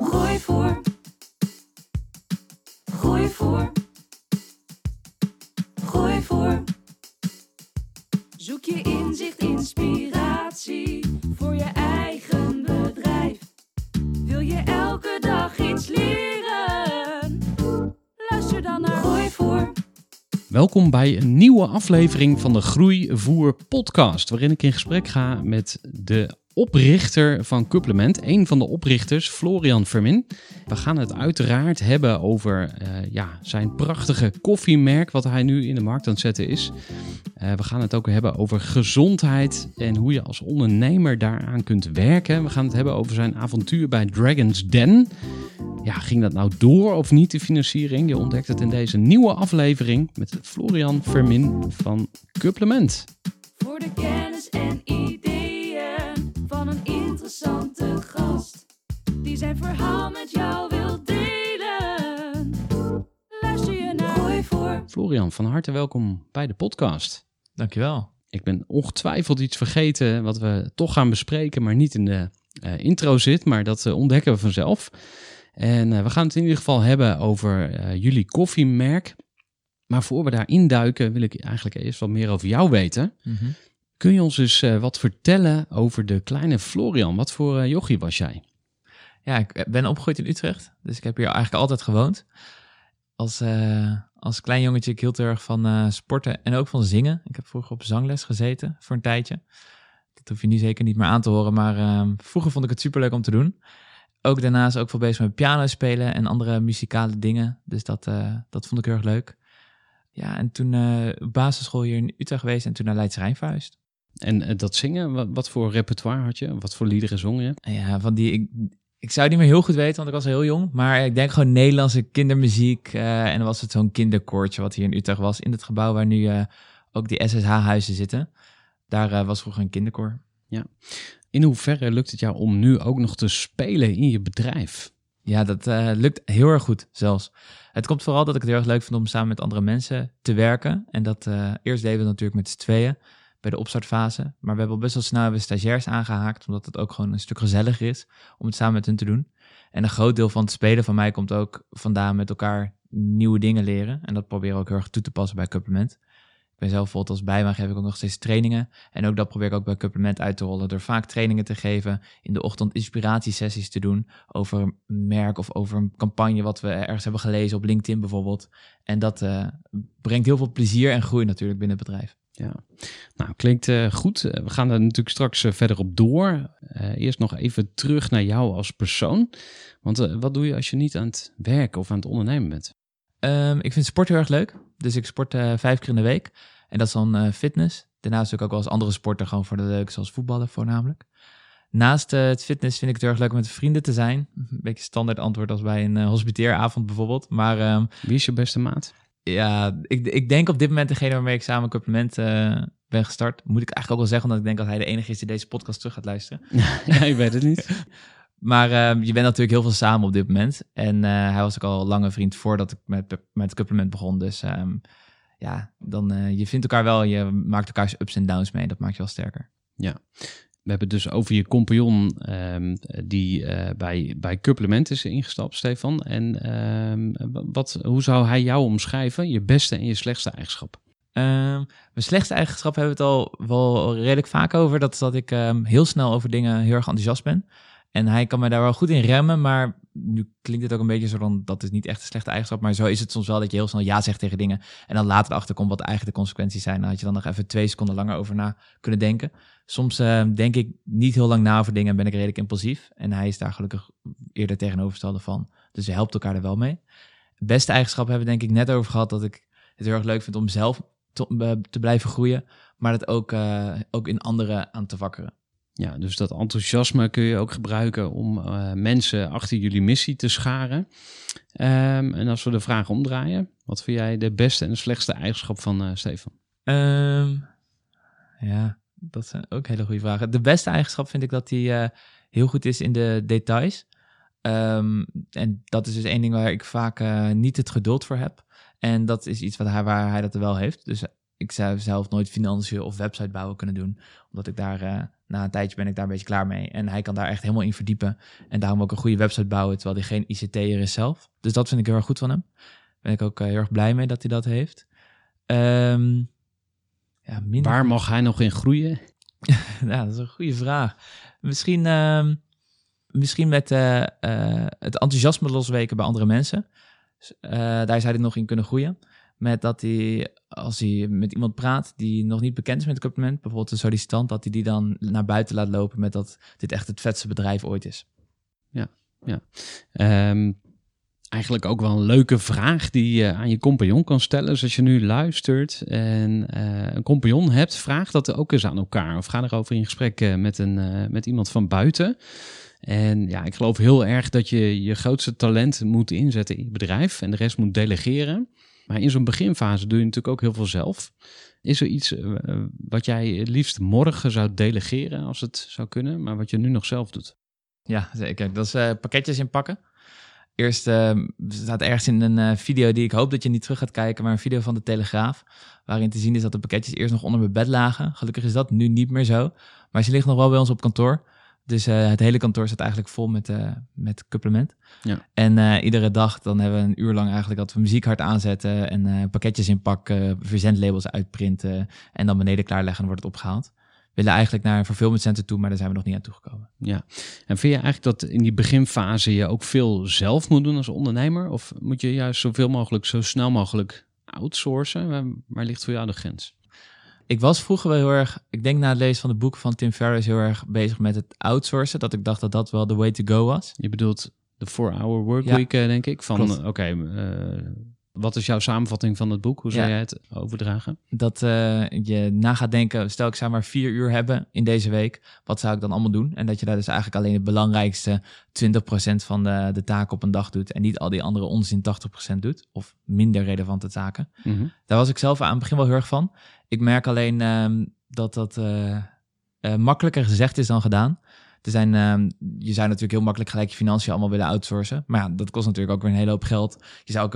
Groeivoer. Groeivoer. Groeivoer. Zoek je inzicht, inspiratie voor je eigen bedrijf. Wil je elke dag iets leren? Luister dan naar Groeivoer. Welkom bij een nieuwe aflevering van de Groeivoer podcast, waarin ik in gesprek ga met de oprichter van Couplement, een van de oprichters, Florian Vermin. We gaan het uiteraard hebben over eh, ja, zijn prachtige koffiemerk, wat hij nu in de markt aan het zetten is. Eh, we gaan het ook hebben over gezondheid en hoe je als ondernemer daaraan kunt werken. We gaan het hebben over zijn avontuur bij Dragon's Den. Ja, ging dat nou door of niet, de financiering? Je ontdekt het in deze nieuwe aflevering met Florian Vermin van Couplement. Voor de kennis en ideeën van een interessante gast. Die zijn verhaal met jou wil delen. Luister je naar Groeivoer. Florian, van harte welkom bij de podcast. Dankjewel. Ik ben ongetwijfeld iets vergeten wat we toch gaan bespreken, maar niet in de eh, intro zit, maar dat eh, ontdekken we vanzelf. En eh, we gaan het in ieder geval hebben over eh, jullie koffiemerk. Maar voor we daar induiken, wil ik eigenlijk eerst wat meer over jou weten. Kun je ons eens eh, wat vertellen over de kleine Florian? Wat voor eh, jochie was jij? Ja, ik ben opgegroeid in Utrecht, dus ik heb hier eigenlijk altijd gewoond. Als, eh, als klein jongetje, ik hield heel erg van eh, sporten en ook van zingen. Ik heb vroeger op zangles gezeten voor een tijdje. Dat hoef je nu zeker niet meer aan te horen, maar eh, vroeger vond ik het superleuk om te doen. Ook daarnaast ook veel bezig met piano spelen en andere muzikale dingen. Dus dat, eh, dat vond ik heel erg leuk. Ja, en toen eh, basisschool hier in Utrecht geweest en toen naar Leids Rijn verhuisd. En eh, dat zingen, wat, wat voor repertoire had je? Wat voor liederen zong je? Ja, van die. Ik, ik zou het niet meer heel goed weten, want ik was heel jong. Maar ik denk gewoon Nederlandse kindermuziek. eh, en dan was het zo'n kinderkoortje wat hier in Utrecht was. In het gebouw waar nu eh, ook die SSH-huizen zitten. Daar was vroeger een kinderkoor. In hoeverre lukt het jou om nu ook nog te spelen in je bedrijf? Ja, dat lukt heel erg goed zelfs. Het komt vooral dat ik het heel erg leuk vind om samen met andere mensen te werken. En dat eerst deden we natuurlijk met z'n tweeën bij de opstartfase. Maar we hebben al best wel snel stagiairs aangehaakt, omdat het ook gewoon een stuk gezelliger is om het samen met hun te doen. En een groot deel van het spelen van mij komt ook vandaan met elkaar nieuwe dingen leren. En dat proberen we ook heel erg toe te passen bij Couplement. Ik ben zelf bijvoorbeeld als bijbaan geef ik ook nog steeds trainingen. En ook dat probeer ik ook bij Couplement uit te rollen. Door vaak trainingen te geven, in de ochtend inspiratiesessies te doen over een merk of over een campagne wat we ergens hebben gelezen op LinkedIn bijvoorbeeld. En dat eh, brengt heel veel plezier en groei natuurlijk binnen het bedrijf. Ja, nou klinkt eh, goed. Eh, we gaan er natuurlijk straks eh, verder op door. Eerst nog even terug naar jou als persoon. Want wat doe je als je niet aan het werken of aan het ondernemen bent? Ehm, ik vind sport heel erg leuk. Dus ik sport vijf keer in de week. En dat is dan fitness. Daarnaast doe ik ook wel eens andere sporten gewoon voor de leuk, zoals voetballen voornamelijk. Naast het fitness vind ik het heel erg leuk om met vrienden te zijn. Een beetje standaard antwoord als bij een hospiteeravond bijvoorbeeld. Maar ehm, Wie is je beste maat? Ja, ik, ik denk op dit moment degene waarmee ik samen een compliment eh, ben gestart. Moet ik eigenlijk ook wel zeggen, omdat ik denk dat hij de enige is die deze podcast terug gaat luisteren. ja, je weet het niet. Maar ehm, je bent natuurlijk heel veel samen op dit moment. En eh, hij was ook al lange vriend voordat ik met, met het supplement begon. Dus ehm, ja, dan uh, je vindt elkaar wel. Je maakt elkaars ups en downs mee. Dat maakt je wel sterker. Ja. We hebben het dus over je compagnon um, die uh, bij, bij is ingestapt, Stefan. En um, wat, hoe zou hij jou omschrijven? Je beste en je slechtste eigenschap? Um, mijn slechtste eigenschap hebben we het al wel redelijk vaak over. Dat is dat ik heel snel over dingen heel erg enthousiast ben. En hij kan mij daar wel goed in remmen, maar nu klinkt het ook een beetje zo van, dat is niet echt een slechte eigenschap, maar zo is het soms wel dat je heel snel ja zegt tegen dingen en dan later erachter komt wat eigenlijk de consequenties zijn. Dan had je dan nog even twee seconden langer over na kunnen denken. Soms eh, denk ik niet heel lang na over dingen en ben ik redelijk impulsief. En hij is daar gelukkig eerder tegenovergestelde van. Dus je helpt elkaar er wel mee. Beste eigenschap hebben we denk ik net over gehad, dat ik het heel erg leuk vind om zelf te, eh, te blijven groeien, maar dat ook, eh, ook in anderen aan te wakkeren. Ja, dus dat enthousiasme kun je ook gebruiken om eh, mensen achter jullie missie te scharen. Ehm, en als we de vraag omdraaien, wat vind jij de beste en de slechtste eigenschap van eh, Stefan? Ehm, ja, dat zijn ook hele goede vragen. De beste eigenschap vind ik dat hij eh, heel goed is in de details. Ehm, en dat is dus één ding waar ik vaak niet het geduld voor heb. En dat is iets wat hij, waar hij dat wel heeft. Dus ik zou zelf nooit financiën of website bouwen kunnen doen. Omdat ik daar, na een tijdje ben ik daar een beetje klaar mee. En hij kan daar echt helemaal in verdiepen. En daarom ook een goede website bouwen, terwijl hij geen ICT'er is zelf. Dus dat vind ik heel erg goed van hem. Ben ik ook eh, heel erg blij mee dat hij dat heeft. Ehm, ja, minder... Waar mag hij nog in groeien? ja, dat is een goede vraag. Misschien, ehm, misschien met eh, eh, het enthousiasme losweken bij andere mensen. Daar zou hij nog in kunnen groeien. Met dat hij, als hij met iemand praat die nog niet bekend is met het compliment, bijvoorbeeld een sollicitant, dat hij die dan naar buiten laat lopen met dat dit echt het vetste bedrijf ooit is. Ehm, eigenlijk ook wel een leuke vraag die je aan je compagnon kan stellen. Dus als je nu luistert en eh, een compagnon hebt, vraag dat ook eens aan elkaar. Of ga erover in gesprek eh, met, een, eh, met iemand van buiten. En ja, ik geloof heel erg dat je je grootste talent moet inzetten in je bedrijf en de rest moet delegeren. Maar in zo'n beginfase doe je natuurlijk ook heel veel zelf. Is er iets eh, wat jij het liefst morgen zou delegeren als het zou kunnen, maar wat je nu nog zelf doet? Ja, zeker. Dat is eh, pakketjes inpakken. Eerst eh, staat ergens in een video die ik hoop dat je niet terug gaat kijken, maar een video van de Telegraaf. Waarin te zien is dat de pakketjes eerst nog onder mijn bed lagen. Gelukkig is dat nu niet meer zo. Maar ze liggen nog wel bij ons op kantoor. Dus eh, het hele kantoor staat eigenlijk vol met, eh, met supplement. Ja. En eh, iedere dag dan hebben we een uur lang eigenlijk dat we muziek hard aanzetten. En pakketjes inpakken, verzendlabels uitprinten. En dan beneden klaarleggen en wordt het opgehaald. We willen eigenlijk naar een fulfillment center toe, maar daar zijn we nog niet aan toegekomen. Ja, en vind je eigenlijk dat in die beginfase je ook veel zelf moet doen als ondernemer? Of moet je juist zoveel mogelijk, zo snel mogelijk outsourcen? Waar, waar ligt voor jou de grens? Ik was vroeger wel heel erg, ik denk na het lezen van de boeken van Tim Ferriss, heel erg bezig met het outsourcen. Dat ik dacht dat dat wel de way to go was. Je bedoelt de 4-hour work Ja. week, eh, denk ik. Van, oké, eh, wat is jouw samenvatting van het boek? Hoe zou Ja. jij het overdragen? Dat eh, je na gaat denken, stel ik zou maar vier uur hebben in deze week, wat zou ik dan allemaal doen? En dat je daar dus eigenlijk alleen het belangrijkste 20% van de, de taken op een dag doet en niet al die andere onzin 80% doet, of minder relevante taken. Mhm. Daar was ik zelf aan het begin wel heel erg van. Ik merk alleen ehm, dat dat eh, eh, makkelijker gezegd is dan gedaan. Er zijn, ehm, je zou natuurlijk heel makkelijk gelijk je financiën allemaal willen outsourcen. Maar ja, dat kost natuurlijk ook weer een hele hoop geld. Je zou ook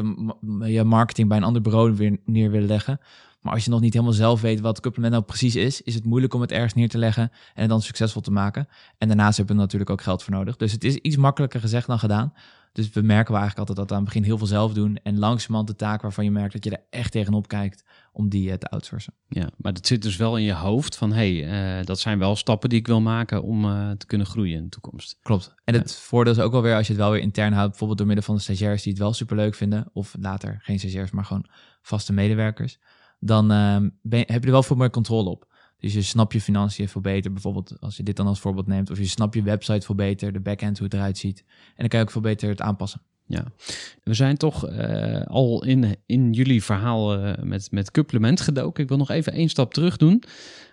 je marketing bij een ander bureau weer neer willen leggen. Maar als je nog niet helemaal zelf weet wat supplement nou precies is, is het moeilijk om het ergens neer te leggen en het dan succesvol te maken. En daarnaast hebben we natuurlijk ook geld voor nodig. Dus het is iets makkelijker gezegd dan gedaan. Dus we merken wel eigenlijk altijd dat we aan het begin heel veel zelf doen. En langzamerhand de taak waarvan je merkt dat je er echt tegenop kijkt, om die eh, te outsourcen. Ja, maar dat zit dus wel in je hoofd van, hé, hey, eh, dat zijn wel stappen die ik wil maken om eh, te kunnen groeien in de toekomst. Klopt. En het voordeel is ook wel weer als je het wel weer intern houdt, bijvoorbeeld door middel van de stagiairs die het wel superleuk vinden, of later geen stagiairs, maar gewoon vaste medewerkers, dan ehm, ben heb je er wel veel meer controle op. Dus je snapt je financiën veel beter, bijvoorbeeld als je dit dan als voorbeeld neemt, of je snapt je website veel beter, de backend, hoe het eruit ziet. En dan kan je ook veel beter het aanpassen. Ja, we zijn toch eh, al in, in jullie verhaal eh, met, met supplement gedoken. Ik wil nog even één stap terug doen.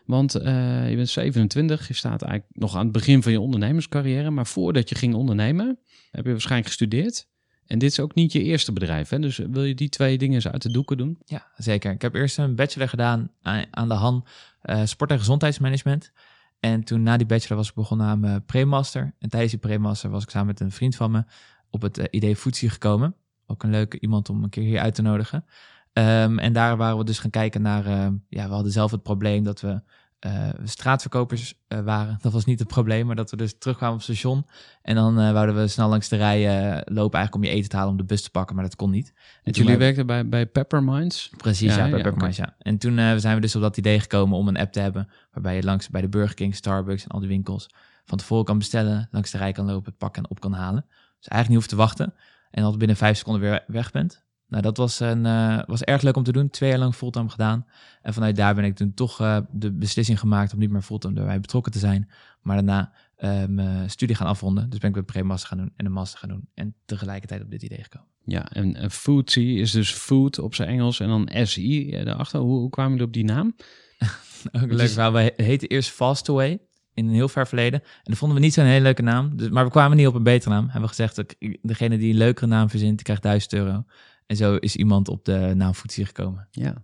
Want eh, je bent 27, je staat eigenlijk nog aan het begin van je ondernemerscarrière. Maar voordat je ging ondernemen, heb je waarschijnlijk gestudeerd. En dit is ook niet je eerste bedrijf. Hè? Dus wil je die twee dingen eens uit de doeken doen? Ja, zeker. Ik heb eerst een bachelor gedaan aan de Han eh, Sport- en Gezondheidsmanagement. En toen na die bachelor was ik begonnen aan mijn pre-master. En tijdens die pre-master was ik samen met een vriend van me op het eh, idee Foodsie gekomen. Ook een leuke iemand om een keer hier uit te nodigen. Ehm, en daar waren we dus gaan kijken naar... eh, ja, we hadden zelf het probleem dat we eh, straatverkopers eh, waren. Dat was niet het probleem, maar dat we dus terugkwamen op het station. En dan eh, wouden we snel langs de rij lopen eigenlijk om je eten te halen om de bus te pakken. Maar dat kon niet. En jullie wij- werkten bij, bij Pepperminds. Precies, Ja, ja, bij ja, Pepperminds, ja. En toen zijn we dus op dat idee gekomen om een app te hebben... waarbij je langs bij de Burger King, Starbucks en al die winkels... van tevoren kan bestellen, langs de rij kan lopen, het pakken en op kan halen. Dus eigenlijk niet hoeft te wachten en dat binnen vijf seconden weer weg bent. Nou, dat was, een, eh, was erg leuk om te doen. Twee jaar lang fulltime gedaan. En vanuit daar ben ik toen toch eh, de beslissing gemaakt om niet meer fulltime erbij betrokken te zijn. Maar daarna eh, mijn studie gaan afronden. Dus ben ik de pre-master gaan doen en de master gaan doen. En tegelijkertijd op dit idee gekomen. Ja, en Foodsie is dus food op zijn Engels en dan SI daarachter. Hoe, hoe kwamen jullie op die naam? Ook een leuk verhaal. Wij heten eerst Fastaway in een heel ver verleden. En dat vonden we niet zo'n hele leuke naam. Dus, maar we kwamen niet op een betere naam. Hebben we gezegd, dat degene die een leukere naam verzint, die krijgt 1000 euro. En zo is iemand op de naam Foodsie gekomen. Ja.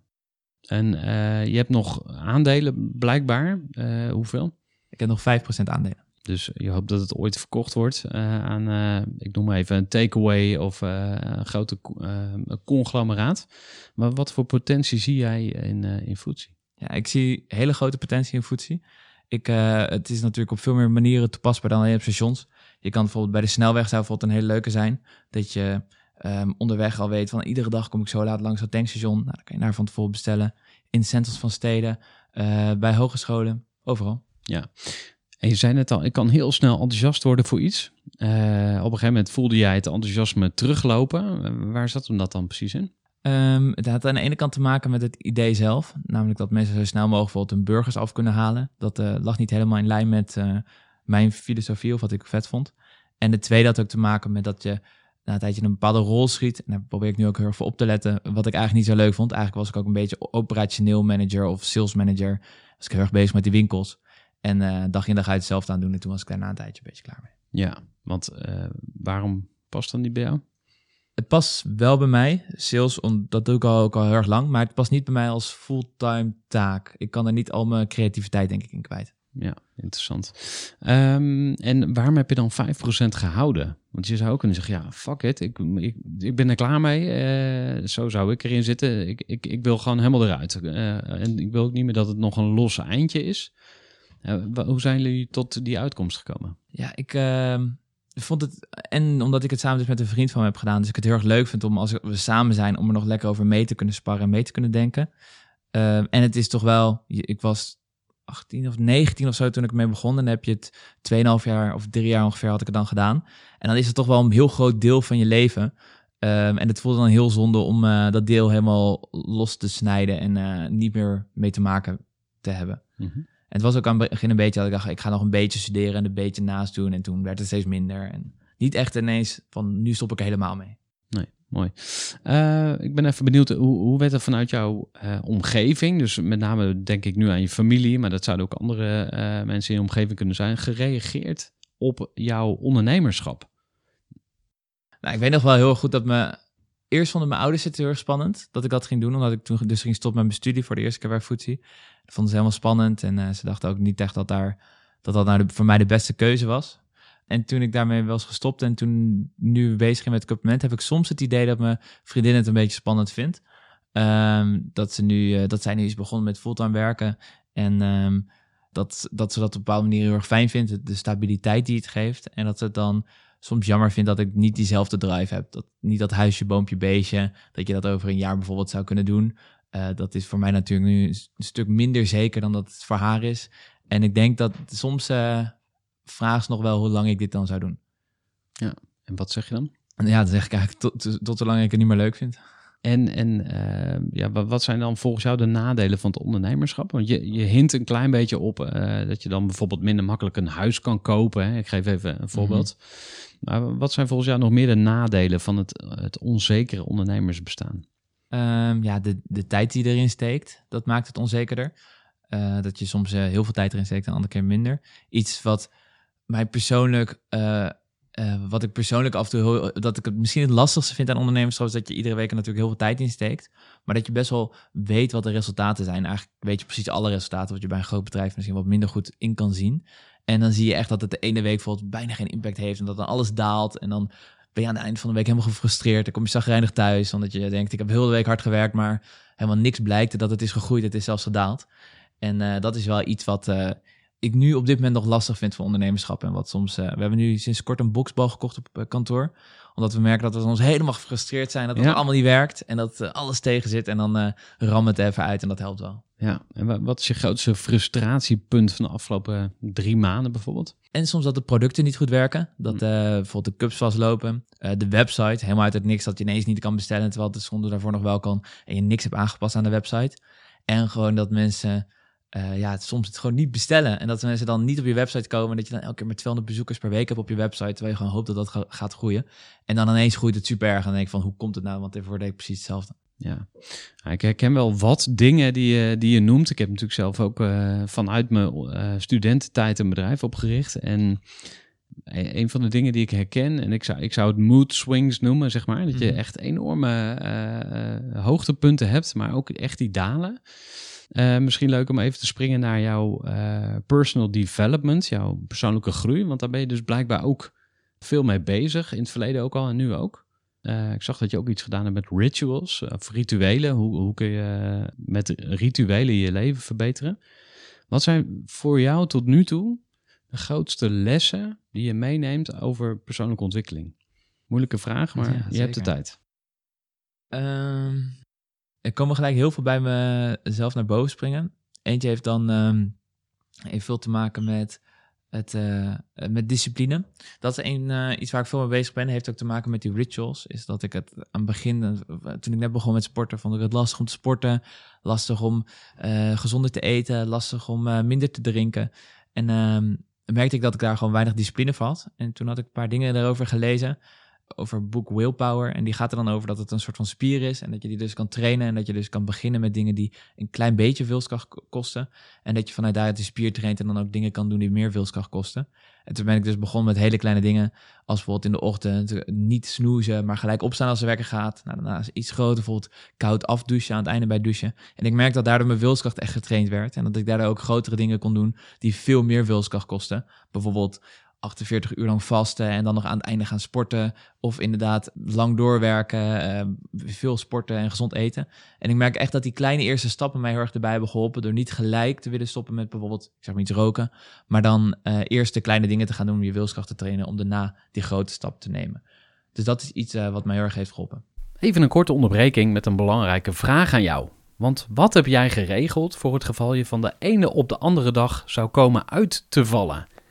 En uh, je hebt nog aandelen blijkbaar. Uh, hoeveel? Ik heb nog 5% aandelen. Dus je hoopt dat het ooit verkocht wordt uh, aan, ik noem maar even een takeaway of een grote conglomeraat. Maar wat voor potentie zie jij in, in? Ja, ik zie hele grote potentie in Foodsie. Ik, het is natuurlijk op veel meer manieren toepasbaar dan alleen op stations. Je kan bijvoorbeeld bij de snelweg zou bijvoorbeeld een hele leuke zijn. Dat je um, onderweg al weet van iedere dag kom ik zo laat langs dat tankstation. Nou, dan kan je daar van tevoren bestellen. In centers van steden, uh, bij hogescholen, overal. Ja. En je zei net al, ik kan heel snel enthousiast worden voor iets. Uh, op een gegeven moment voelde jij het enthousiasme teruglopen. waar zat hem dat dan precies in? Um, het had aan de ene kant te maken met het idee zelf. Namelijk dat mensen zo snel mogelijk bijvoorbeeld hun burgers af kunnen halen. Dat uh, lag niet helemaal in lijn met mijn filosofie of wat ik vet vond. En de tweede had ook te maken met dat je na een tijdje een bepaalde rol schiet. En daar probeer ik nu ook heel erg voor op te letten. Wat ik eigenlijk niet zo leuk vond. Eigenlijk was ik ook een beetje operationeel manager of sales manager. Was ik heel erg bezig met die winkels. En uh, dag in dag uit hetzelfde aan doen. En toen was ik daar na een tijdje een beetje klaar mee. Ja, want waarom past dan niet bij jou? het past wel bij mij, sales, om, dat doe ik al, ook al heel erg lang, maar het past niet bij mij als fulltime taak. Ik kan er niet al mijn creativiteit denk ik in kwijt. Ja, interessant. Um, en waarom heb je dan 5% gehouden? Want je zou ook kunnen zeggen, ja, fuck it, ik, ik, ik ben er klaar mee. Uh, zo zou ik erin zitten. Ik, ik, ik wil gewoon helemaal eruit. Uh, en ik wil ook niet meer dat het nog een losse eindje is. Uh, hoe zijn jullie tot die uitkomst gekomen? Ja, ik ehm, vond het, en omdat ik het samen dus met een vriend van me heb gedaan, dus ik het heel erg leuk vind om als we samen zijn, om er nog lekker over mee te kunnen sparren en mee te kunnen denken. Uh, en het is toch wel, ik was 18 of 19 of zo toen ik mee begon. En dan heb je het 2,5 jaar of drie jaar ongeveer had ik het dan gedaan. En dan is het toch wel een heel groot deel van je leven. Um, en het voelde dan heel zonde om uh, dat deel helemaal los te snijden en uh, niet meer mee te maken te hebben. Mm -hmm. En het was ook aan het begin een beetje dat ik dacht, ik ga nog een beetje studeren en een beetje naast doen. En toen werd het steeds minder. En niet echt ineens van, nu stop ik er helemaal mee. Mooi. Uh, ik ben even benieuwd, hoe, hoe werd er vanuit jouw uh, omgeving, dus met name denk ik nu aan je familie, maar dat zouden ook andere uh, mensen in je omgeving kunnen zijn, gereageerd op jouw ondernemerschap? Nou, ik weet nog wel heel goed dat me eerst vonden mijn ouders het heel erg spannend dat ik dat ging doen, omdat ik toen dus ging stoppen met mijn studie voor de eerste keer bij Footsie. Dat vonden ze helemaal spannend en ze dachten ook niet echt dat daar, dat, dat nou voor mij de beste keuze was. En toen ik daarmee eens gestopt en toen nu bezig ben met het compliment, heb ik soms het idee dat mijn vriendin het een beetje spannend vindt. Um, dat, ze nu, uh, dat zij nu is begonnen met fulltime werken en um, dat, dat ze dat op een bepaalde manier heel erg fijn vindt, de stabiliteit die het geeft. En dat ze het dan soms jammer vind dat ik niet diezelfde drive heb. Dat, niet dat huisje, boompje, beestje, dat je dat over een jaar bijvoorbeeld zou kunnen doen. Uh, dat is voor mij natuurlijk nu een, stuk minder zeker dan dat het voor haar is. En ik denk dat soms uh, vraagt ze nog wel hoe lang ik dit dan zou doen. Ja, en wat zeg je dan? Ja, dan zeg ik eigenlijk tot, tot zolang ik het niet meer leuk vind. En, en uh, ja, wat zijn dan volgens jou de nadelen van het ondernemerschap? Want je, je hint een klein beetje op uh, dat je dan bijvoorbeeld minder makkelijk een huis kan kopen. Hè? Ik geef even een voorbeeld. Mm -hmm. Maar wat zijn volgens jou nog meer de nadelen van het, het onzekere ondernemersbestaan? Um, ja, de, de tijd die erin steekt, dat maakt het onzekerder. Uh, dat je soms heel veel tijd erin steekt en andere keer minder. Iets wat mij persoonlijk uh, wat ik persoonlijk af en toe, dat ik het misschien het lastigste vind aan ondernemerschap, is dat je iedere week er natuurlijk heel veel tijd in steekt. Maar dat je best wel weet wat de resultaten zijn. Eigenlijk weet je precies alle resultaten wat je bij een groot bedrijf misschien wat minder goed in kan zien. En dan zie je echt dat het de ene week bijvoorbeeld bijna geen impact heeft en dat dan alles daalt. En dan ben je aan het eind van de week helemaal gefrustreerd. Dan kom je zagrijnig thuis, omdat je denkt, ik heb heel de week hard gewerkt, maar helemaal niks blijkt dat het is gegroeid, het is zelfs gedaald. En uh, dat is wel iets wat, ik nu op dit moment nog lastig vind van ondernemerschap. En wat soms, eh, we hebben nu sinds kort een boxbal gekocht op eh, kantoor. Omdat we merken dat we soms helemaal gefrustreerd zijn. Dat het Ja. allemaal niet werkt. En dat eh, alles tegen zit. En dan eh ram het even uit en dat helpt wel. Ja, en wa- wat is je grootste frustratiepunt van de afgelopen drie maanden bijvoorbeeld? En soms dat de producten niet goed werken. Dat eh, bijvoorbeeld de cups vastlopen. De website, helemaal uit het niks. Dat je ineens niet kan bestellen. Terwijl het zonder daarvoor nog wel kan. En je niks hebt aangepast aan de website. En gewoon dat mensen eh, ja, het soms het gewoon niet bestellen. En dat mensen dan niet op je website komen. En dat je dan elke keer maar 200 bezoekers per week hebt op je website. Terwijl je gewoon hoopt dat dat ga- gaat groeien. En dan ineens groeit het super erg. En dan denk ik van, hoe komt het nou? Want ervoor deed ik precies hetzelfde. Ja, ik herken wel wat dingen die je, die je noemt. Ik heb natuurlijk zelf ook eh, vanuit mijn eh, studententijd een bedrijf opgericht. En een van de dingen die ik herken, en ik zou, ik zou het mood swings noemen, zeg maar. Dat je Mhm. echt enorme hoogtepunten hebt, maar ook echt die dalen. Eh, misschien leuk om even te springen naar jouw eh, personal development, jouw persoonlijke groei. Want daar ben je dus blijkbaar ook veel mee bezig. In het verleden ook al en nu ook. Eh, ik zag dat je ook iets gedaan hebt met rituals, of rituelen. Hoe, hoe kun je met rituelen je leven verbeteren? Wat zijn voor jou tot nu toe de grootste lessen die je meeneemt over persoonlijke ontwikkeling? Moeilijke vraag, maar Ja, je hebt de tijd. Ehm er komen gelijk heel veel bij mezelf naar boven springen. Eentje heeft dan ehm, heeft veel te maken met, het, eh, met discipline. Dat is een, eh, iets waar ik veel mee bezig ben. Heeft ook te maken met die rituals. Is dat ik het aan het begin, eh, toen ik net begon met sporten, vond ik het lastig om te sporten. Lastig om gezonder te eten. Lastig om minder te drinken. En ehm, merkte ik dat ik daar gewoon weinig discipline van had. En toen had ik een paar dingen daarover gelezen over boek Willpower. En die gaat er dan over dat het een soort van spier is. En dat je die dus kan trainen. En dat je dus kan beginnen met dingen die een klein beetje wilskracht kosten. En dat je vanuit daaruit die spier traint en dan ook dingen kan doen die meer wilskracht kosten. En toen ben ik dus begonnen met hele kleine dingen. Als bijvoorbeeld in de ochtend niet snoezen, maar gelijk opstaan als de wekker gaat. Nou, daarna iets groter, bijvoorbeeld koud afdouchen aan het einde bij douchen. En ik merk dat daardoor mijn wilskracht echt getraind werd. En dat ik daardoor ook grotere dingen kon doen die veel meer wilskracht kosten. Bijvoorbeeld 48 uur lang vasten en dan nog aan het einde gaan sporten. Of inderdaad lang doorwerken, eh, veel sporten en gezond eten. En ik merk echt dat die kleine eerste stappen mij heel erg erbij hebben geholpen. Door niet gelijk te willen stoppen met bijvoorbeeld, ik zeg maar iets roken. Maar dan eh, eerst de kleine dingen te gaan doen om je wilskracht te trainen. Om daarna die grote stap te nemen. Dus dat is iets eh, wat mij heel erg heeft geholpen. Even een korte onderbreking met een belangrijke vraag aan jou. Want wat heb jij geregeld voor het geval je van de ene op de andere dag zou komen uit te vallen?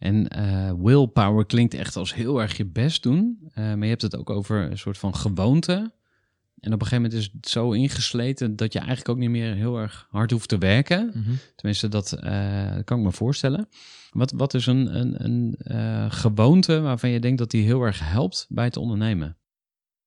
en eh, willpower klinkt echt als heel erg je best doen. Eh, maar je hebt het ook over een soort van gewoonte. En op een gegeven moment is het zo ingesleten dat je eigenlijk ook niet meer heel erg hard hoeft te werken. Tenminste, dat eh, kan ik me voorstellen. Wat, wat is een, een, een gewoonte waarvan je denkt dat die heel erg helpt bij het ondernemen?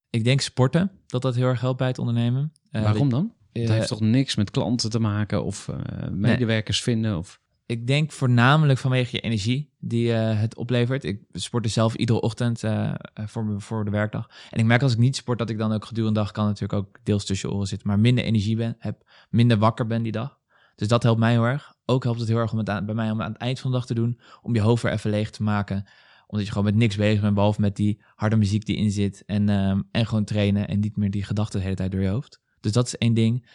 Ik denk sporten, dat dat heel erg helpt bij het ondernemen. Waarom dan? Het heeft toch niks met klanten te maken of medewerkers vinden? Of... Ik denk voornamelijk vanwege je energie die eh, het oplevert. Ik sport dus zelf iedere ochtend eh, eh, voor, voor de werkdag. En ik merk als ik niet sport dat ik dan ook gedurende de dag kan natuurlijk ook deels tussen oren zitten. Maar minder energie ben, heb, minder wakker ben die dag. Dus dat helpt mij heel erg. Ook helpt het heel erg om het aan, bij mij om aan het eind van de dag te doen. Om je hoofd weer even leeg te maken. Omdat je gewoon met niks bezig bent, behalve met die harde muziek die in zit. En, ehm, en gewoon trainen en niet meer die gedachten de hele tijd door je hoofd. Dus dat is één ding.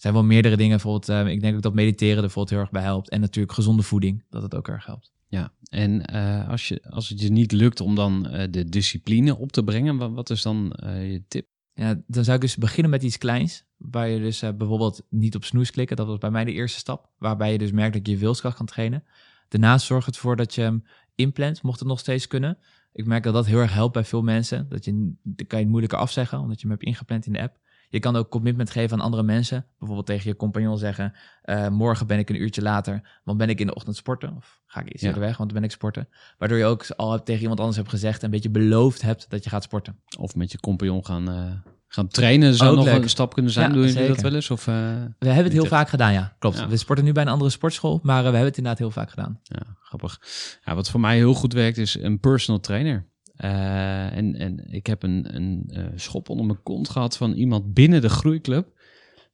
Er zijn wel meerdere dingen. Bijvoorbeeld, eh, ik denk ook dat mediteren er bijvoorbeeld heel erg bij helpt. En natuurlijk gezonde voeding, dat het ook erg helpt. Ja, en eh, als, je, als het je niet lukt om dan eh, de discipline op te brengen, wat, wat is dan eh, je tip? Ja, dan zou ik dus beginnen met iets kleins. Waar je dus bijvoorbeeld niet op snoes klikken. Dat was bij mij de eerste stap. Waarbij je dus merkt dat je je wilskracht kan trainen. Daarnaast zorgt het ervoor dat je hem inplant, mocht het nog steeds kunnen. Ik merk dat dat heel erg helpt bij veel mensen. Dat je, dan kan je het moeilijker afzeggen, omdat je hem hebt ingepland in de app. Je kan ook commitment geven aan andere mensen. Bijvoorbeeld tegen je compagnon zeggen, eh, morgen ben ik een uurtje later, want ben ik in de ochtend sporten. Of ga ik iets Ja. eerder weg, want dan ben ik sporten. Waardoor je ook al tegen iemand anders hebt gezegd en een beetje beloofd hebt dat je gaat sporten. Of met je compagnon gaan, eh, gaan trainen zou Ook nog leuk. een stap kunnen zijn. Ja, Doen jullie dat wel eens? Of, eh, We hebben het heel echt. vaak gedaan, ja. Klopt. Ja. We sporten nu bij een andere sportschool, maar we hebben het inderdaad heel vaak gedaan. Ja, grappig. Ja, wat voor mij heel goed werkt is een personal trainer. Eh, en, en ik heb een, een eh, schop onder mijn kont gehad van iemand binnen de groeiclub.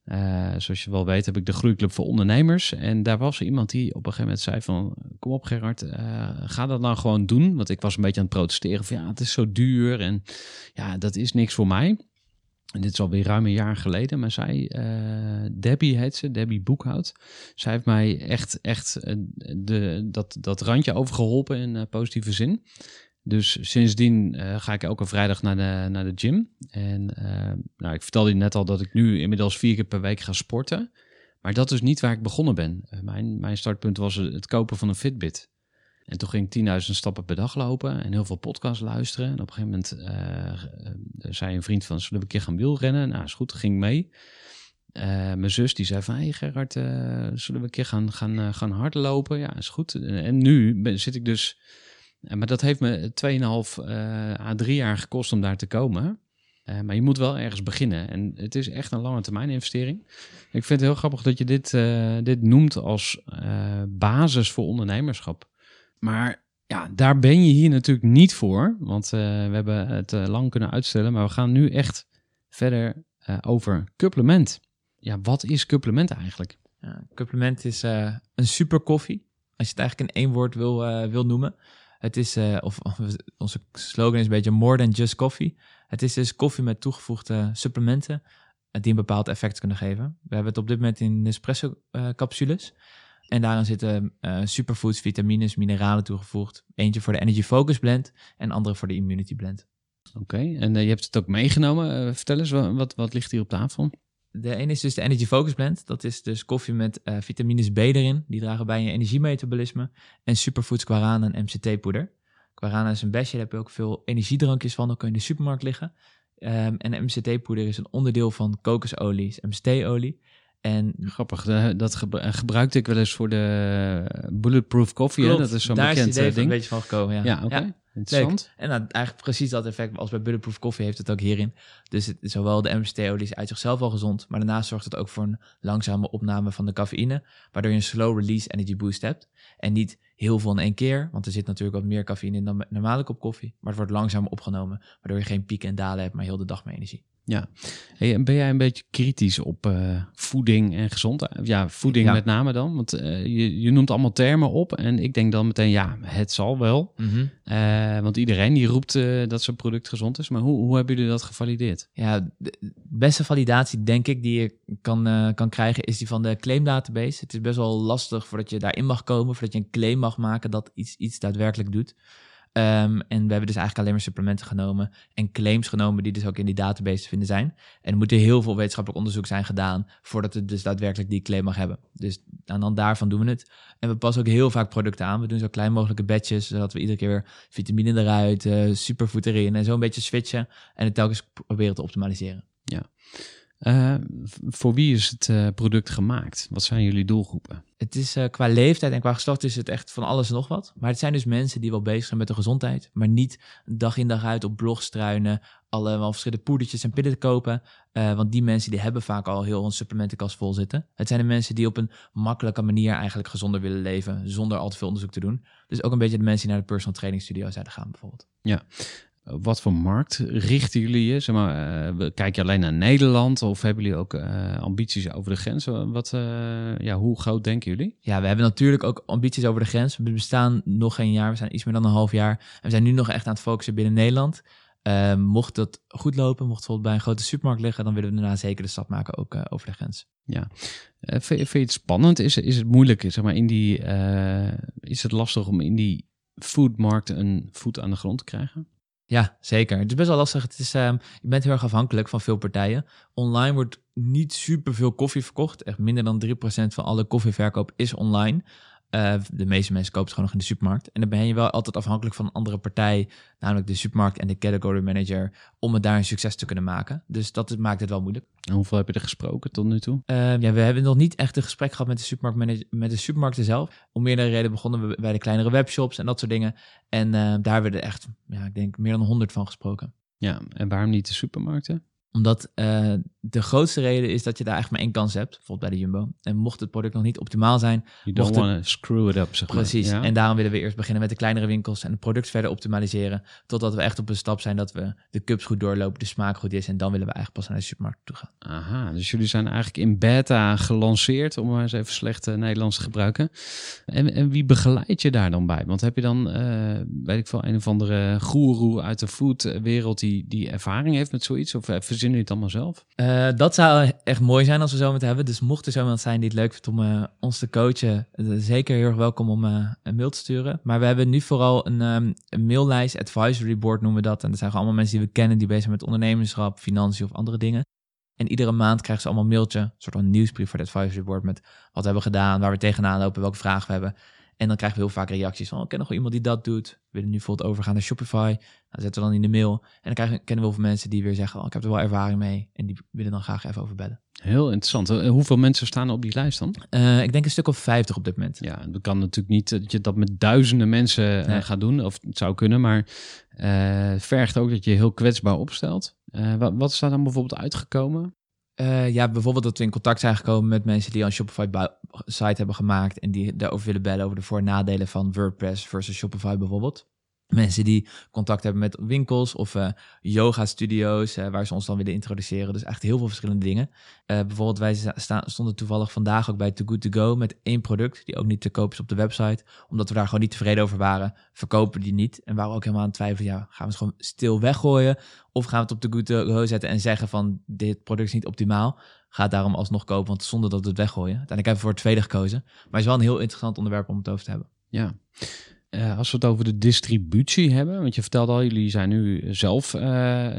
Eh, zoals je wel weet heb ik de groeiclub voor ondernemers. En daar was er iemand die op een gegeven moment zei van... Kom op Gerard, ga dat nou gewoon doen. Want ik was een beetje aan het protesteren van ja, het is zo duur. En ja, dat is niks voor mij. En dit is alweer ruim een jaar geleden. Maar zij, Debbie heet ze, Debbie Boekhout. Zij heeft mij echt, echt de, dat, dat randje overgeholpen in positieve zin. Dus sindsdien eh, ga ik elke vrijdag naar de, naar de gym. En eh, nou, ik vertelde je net al dat ik nu inmiddels vier keer per week ga sporten. Maar dat is niet waar ik begonnen ben. Eh, mijn, mijn startpunt was het kopen van een Fitbit. En toen ging ik 10.000 stappen per dag lopen en heel veel podcasts luisteren. En op een gegeven moment zei een vriend van, zullen we een keer gaan wielrennen? Nou, is goed, ging mee. Mijn zus die zei van, hey Gerard, zullen we een keer gaan, gaan, gaan hardlopen? Ja, is goed. En nu ben, zit ik dus... eh, maar dat heeft me 2,5 eh à 3 jaar gekost om daar te komen. Eh, maar je moet wel ergens beginnen. En het is echt een lange termijn investering. Ik vind het heel grappig dat je dit, dit noemt als basis voor ondernemerschap. Maar ja, daar ben je hier natuurlijk niet voor. Want we hebben het lang kunnen uitstellen. Maar we gaan nu echt verder over supplement. Ja, wat is supplement eigenlijk? Ja, is een super koffie. Als je het eigenlijk in één woord wil, wil noemen. Het is, eh, of, onze slogan is een beetje more than just coffee. Het is dus koffie met toegevoegde supplementen eh, die een bepaald effect kunnen geven. We hebben het op dit moment in Nespresso eh, capsules. En daarin zitten superfoods, vitamines, mineralen toegevoegd. Eentje voor de Energy Focus blend en andere voor de Immunity blend. Oké, en je hebt het ook meegenomen. Vertel eens, wat, wat, wat ligt hier op tafel? De ene is dus de Energy Focus Blend. Dat is dus koffie met eh, vitamines B erin. Die dragen bij je energiemetabolisme. En superfoods guarana en MCT-poeder. Guarana is een besje, daar heb je ook veel energiedrankjes van. Dan kun je in de supermarkt liggen. Ehm, en MCT-poeder is een onderdeel van kokosolie, is MCT-olie. En Grappig, eh, dat gebru- eh, gebruikte ik wel eens voor de Bulletproof Coffee. hè? Klopt, Dat is zo'n daar bekend is idee eh, van een ding. beetje van gekomen. Ja, Ja, oké. Interessant. En nou, eigenlijk precies dat effect als bij Bulletproof Coffee heeft het ook hierin. Dus het, zowel de MCT-olie is uit zichzelf al gezond, maar daarnaast zorgt het ook voor een langzame opname van de cafeïne, waardoor je een slow release energy boost hebt. En niet heel veel in één keer, want er zit natuurlijk wat meer cafeïne in dan met normale kop koffie, maar het wordt langzaam opgenomen, waardoor je geen pieken en dalen hebt, maar heel de dag meer energie. Hey, en ben jij een beetje kritisch op eh, voeding en gezondheid? Ja, voeding Ja. met name dan. Want eh, je, je noemt allemaal termen op. En ik denk dan meteen, ja, het zal wel. Eh, want iedereen die roept dat zijn product gezond is. Maar hoe, hoe hebben jullie dat gevalideerd? Ja, de beste validatie denk ik die je kan, kan krijgen is die van de claim database. Het is best wel lastig voordat je daarin mag komen, voordat je een claim mag maken dat iets, iets daadwerkelijk doet. Ehm, en we hebben dus eigenlijk alleen maar supplementen genomen en claims genomen die dus ook in die database te vinden zijn. En er moet heel veel wetenschappelijk onderzoek zijn gedaan voordat het dus daadwerkelijk die claim mag hebben. Dus aan dan daarvan doen we het. En we passen ook heel vaak producten aan. We doen zo klein mogelijke batches, zodat we iedere keer weer vitamine eruit, eh superfood erin en zo een beetje switchen en het telkens proberen te optimaliseren. Eh, v- voor wie is het eh, product gemaakt? Wat zijn jullie doelgroepen? Het is eh, qua leeftijd en qua geslacht is het echt van alles en nog wat. Maar het zijn dus mensen die wel bezig zijn met de gezondheid, maar niet dag in dag uit op blogs struinen, allemaal verschillende poedertjes en pillen te kopen. Eh, want die mensen die hebben vaak al heel een supplementenkast vol zitten. Het zijn de mensen die op een makkelijke manier eigenlijk gezonder willen leven, zonder al te veel onderzoek te doen. Dus ook een beetje de mensen die naar de personal training studio zouden gaan bijvoorbeeld. Eh, Wat voor markt richten jullie je? Zeg maar, eh, kijk je alleen naar Nederland of hebben jullie ook eh, ambities over de grens? Wat, eh, ja, hoe groot denken jullie? Ja, we hebben natuurlijk ook ambities over de grens. We bestaan nog geen jaar, we zijn iets meer dan een half jaar. En we zijn nu nog echt aan het focussen binnen Nederland. Eh, mocht dat goed lopen, mocht het bijvoorbeeld bij een grote supermarkt liggen, dan willen we daarna zeker de stap maken ook over de grens. Eh, vind, je het spannend? Is, is het moeilijk? Zeg maar, in die, is het lastig om in die foodmarkt een voet aan de grond te krijgen? Ja, zeker. Het is best wel lastig. Het is, ehm, je bent heel erg afhankelijk van veel partijen. Online wordt niet super veel koffie verkocht. Echt minder dan 3% van alle koffieverkoop is online. Eh, de meeste mensen kopen het gewoon nog in de supermarkt. En dan ben je wel altijd afhankelijk van een andere partij, namelijk de supermarkt en de category manager, om het daar een succes te kunnen maken. Dus dat maakt het wel moeilijk. En hoeveel heb je er gesproken tot nu toe? Uh, ja, we hebben nog niet echt een gesprek gehad met de, supermarkt met de supermarkten zelf. Om meerdere redenen begonnen we bij de kleinere webshops en dat soort dingen. En uh, daar werden echt, ja, ik denk, meer dan honderd van gesproken. Ja, en waarom niet de supermarkten? Omdat uh, de grootste reden is dat je daar eigenlijk maar één kans hebt, bijvoorbeeld bij de Jumbo. En mocht het product nog niet optimaal zijn... You don't mocht want to screw it up, zeg maar. Precies, Ja? en daarom willen we eerst beginnen met de kleinere winkels en het product verder optimaliseren. Totdat we echt op een stap zijn dat we de cups goed doorlopen, de smaak goed is. En dan willen we eigenlijk pas naar de supermarkt toe gaan. Aha, dus jullie zijn eigenlijk in beta gelanceerd, om maar eens even slecht eh, Nederlands te gebruiken. En, en wie begeleid je daar dan bij? Want heb je dan, eh, weet ik veel, een of andere goeroe uit de foodwereld die, die ervaring heeft met zoiets? Of eh, verzinnen het allemaal zelf? Uh, dat zou echt mooi zijn als we zo moeten hebben. Dus mocht er zo iemand zijn die het leuk vindt om uh, ons te coachen, uh, zeker heel erg welkom om een mail te sturen. Maar we hebben nu vooral een, um, een maillijst, advisory board noemen we dat. En dat zijn allemaal mensen die we kennen die bezig zijn met ondernemerschap, financiën of andere dingen. En iedere maand krijgen ze allemaal een mailtje, een soort van nieuwsbrief voor het advisory board met wat we gedaan, waar we tegenaan lopen, welke vragen we hebben. En dan krijgen we heel vaak reacties van, oh, ken nog wel iemand die dat doet. We willen nu bijvoorbeeld overgaan naar Shopify. Dan zetten we dan in de mail. En dan krijgen, kennen we heel veel mensen die weer zeggen, oh, ik heb er wel ervaring mee. En die willen dan graag even over bellen. Heel interessant. Uh, hoeveel mensen staan er op die lijst dan? Uh, ik denk een stuk of 50 op dit moment. Ja, dat kan natuurlijk niet dat je dat met duizenden mensen uh, Nee. gaat doen. Of het zou kunnen, maar uh, het vergt ook dat je heel kwetsbaar opstelt. Wat, wat is daar dan bijvoorbeeld uitgekomen? Uh, ja, bijvoorbeeld dat we in contact zijn gekomen met mensen die een Shopify-site hebben gemaakt en die daarover willen bellen over de voor- en nadelen van WordPress versus Shopify bijvoorbeeld. Mensen die contact hebben met winkels of uh, yoga-studio's uh, waar ze ons dan willen introduceren. Dus echt heel veel verschillende dingen. Uh, bijvoorbeeld wij sta stonden toevallig vandaag ook bij Too Good To Go met één product die ook niet te koop is op de website. Omdat we daar gewoon niet tevreden over waren, verkopen die niet. En waren ook helemaal aan het twijfelen, ja, gaan we het gewoon stil weggooien? Of gaan we het op Too Good To Go zetten en zeggen van dit product is niet optimaal? Ga het daarom alsnog kopen, want zonder dat we het weggooien. Uiteindelijk hebben we voor het tweede gekozen. Maar het is wel een heel interessant onderwerp om het over te hebben. Ja. Uh, als we het over de distributie hebben, want je vertelde al, jullie zijn nu zelf uh,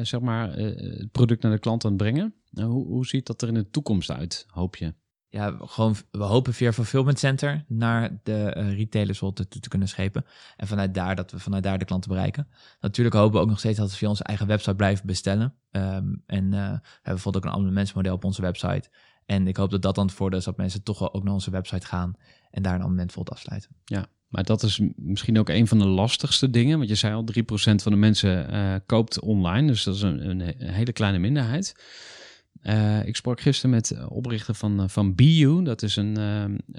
zeg maar, uh, het product naar de klant aan het brengen. Hoe, hoe, ziet dat er in de toekomst uit, hoop je? Ja, gewoon, we hopen via Fulfillment Center naar de retailers toe te, te kunnen schepen. En vanuit daar, dat we vanuit daar de klanten bereiken. Natuurlijk hopen we ook nog steeds dat we via onze eigen website blijven bestellen. Um, en we hebben bijvoorbeeld ook een abonnementsmodel op onze website. En ik hoop dat dat dan het voordeel is dat mensen toch wel ook naar onze website gaan en daar een abonnement afsluiten. Ja, maar dat is misschien ook een van de lastigste dingen. Want je zei al, 3% van de mensen uh, koopt online. Dus dat is een, hele kleine minderheid. Uh, ik sprak gisteren met de oprichter van, van BU. Dat is een,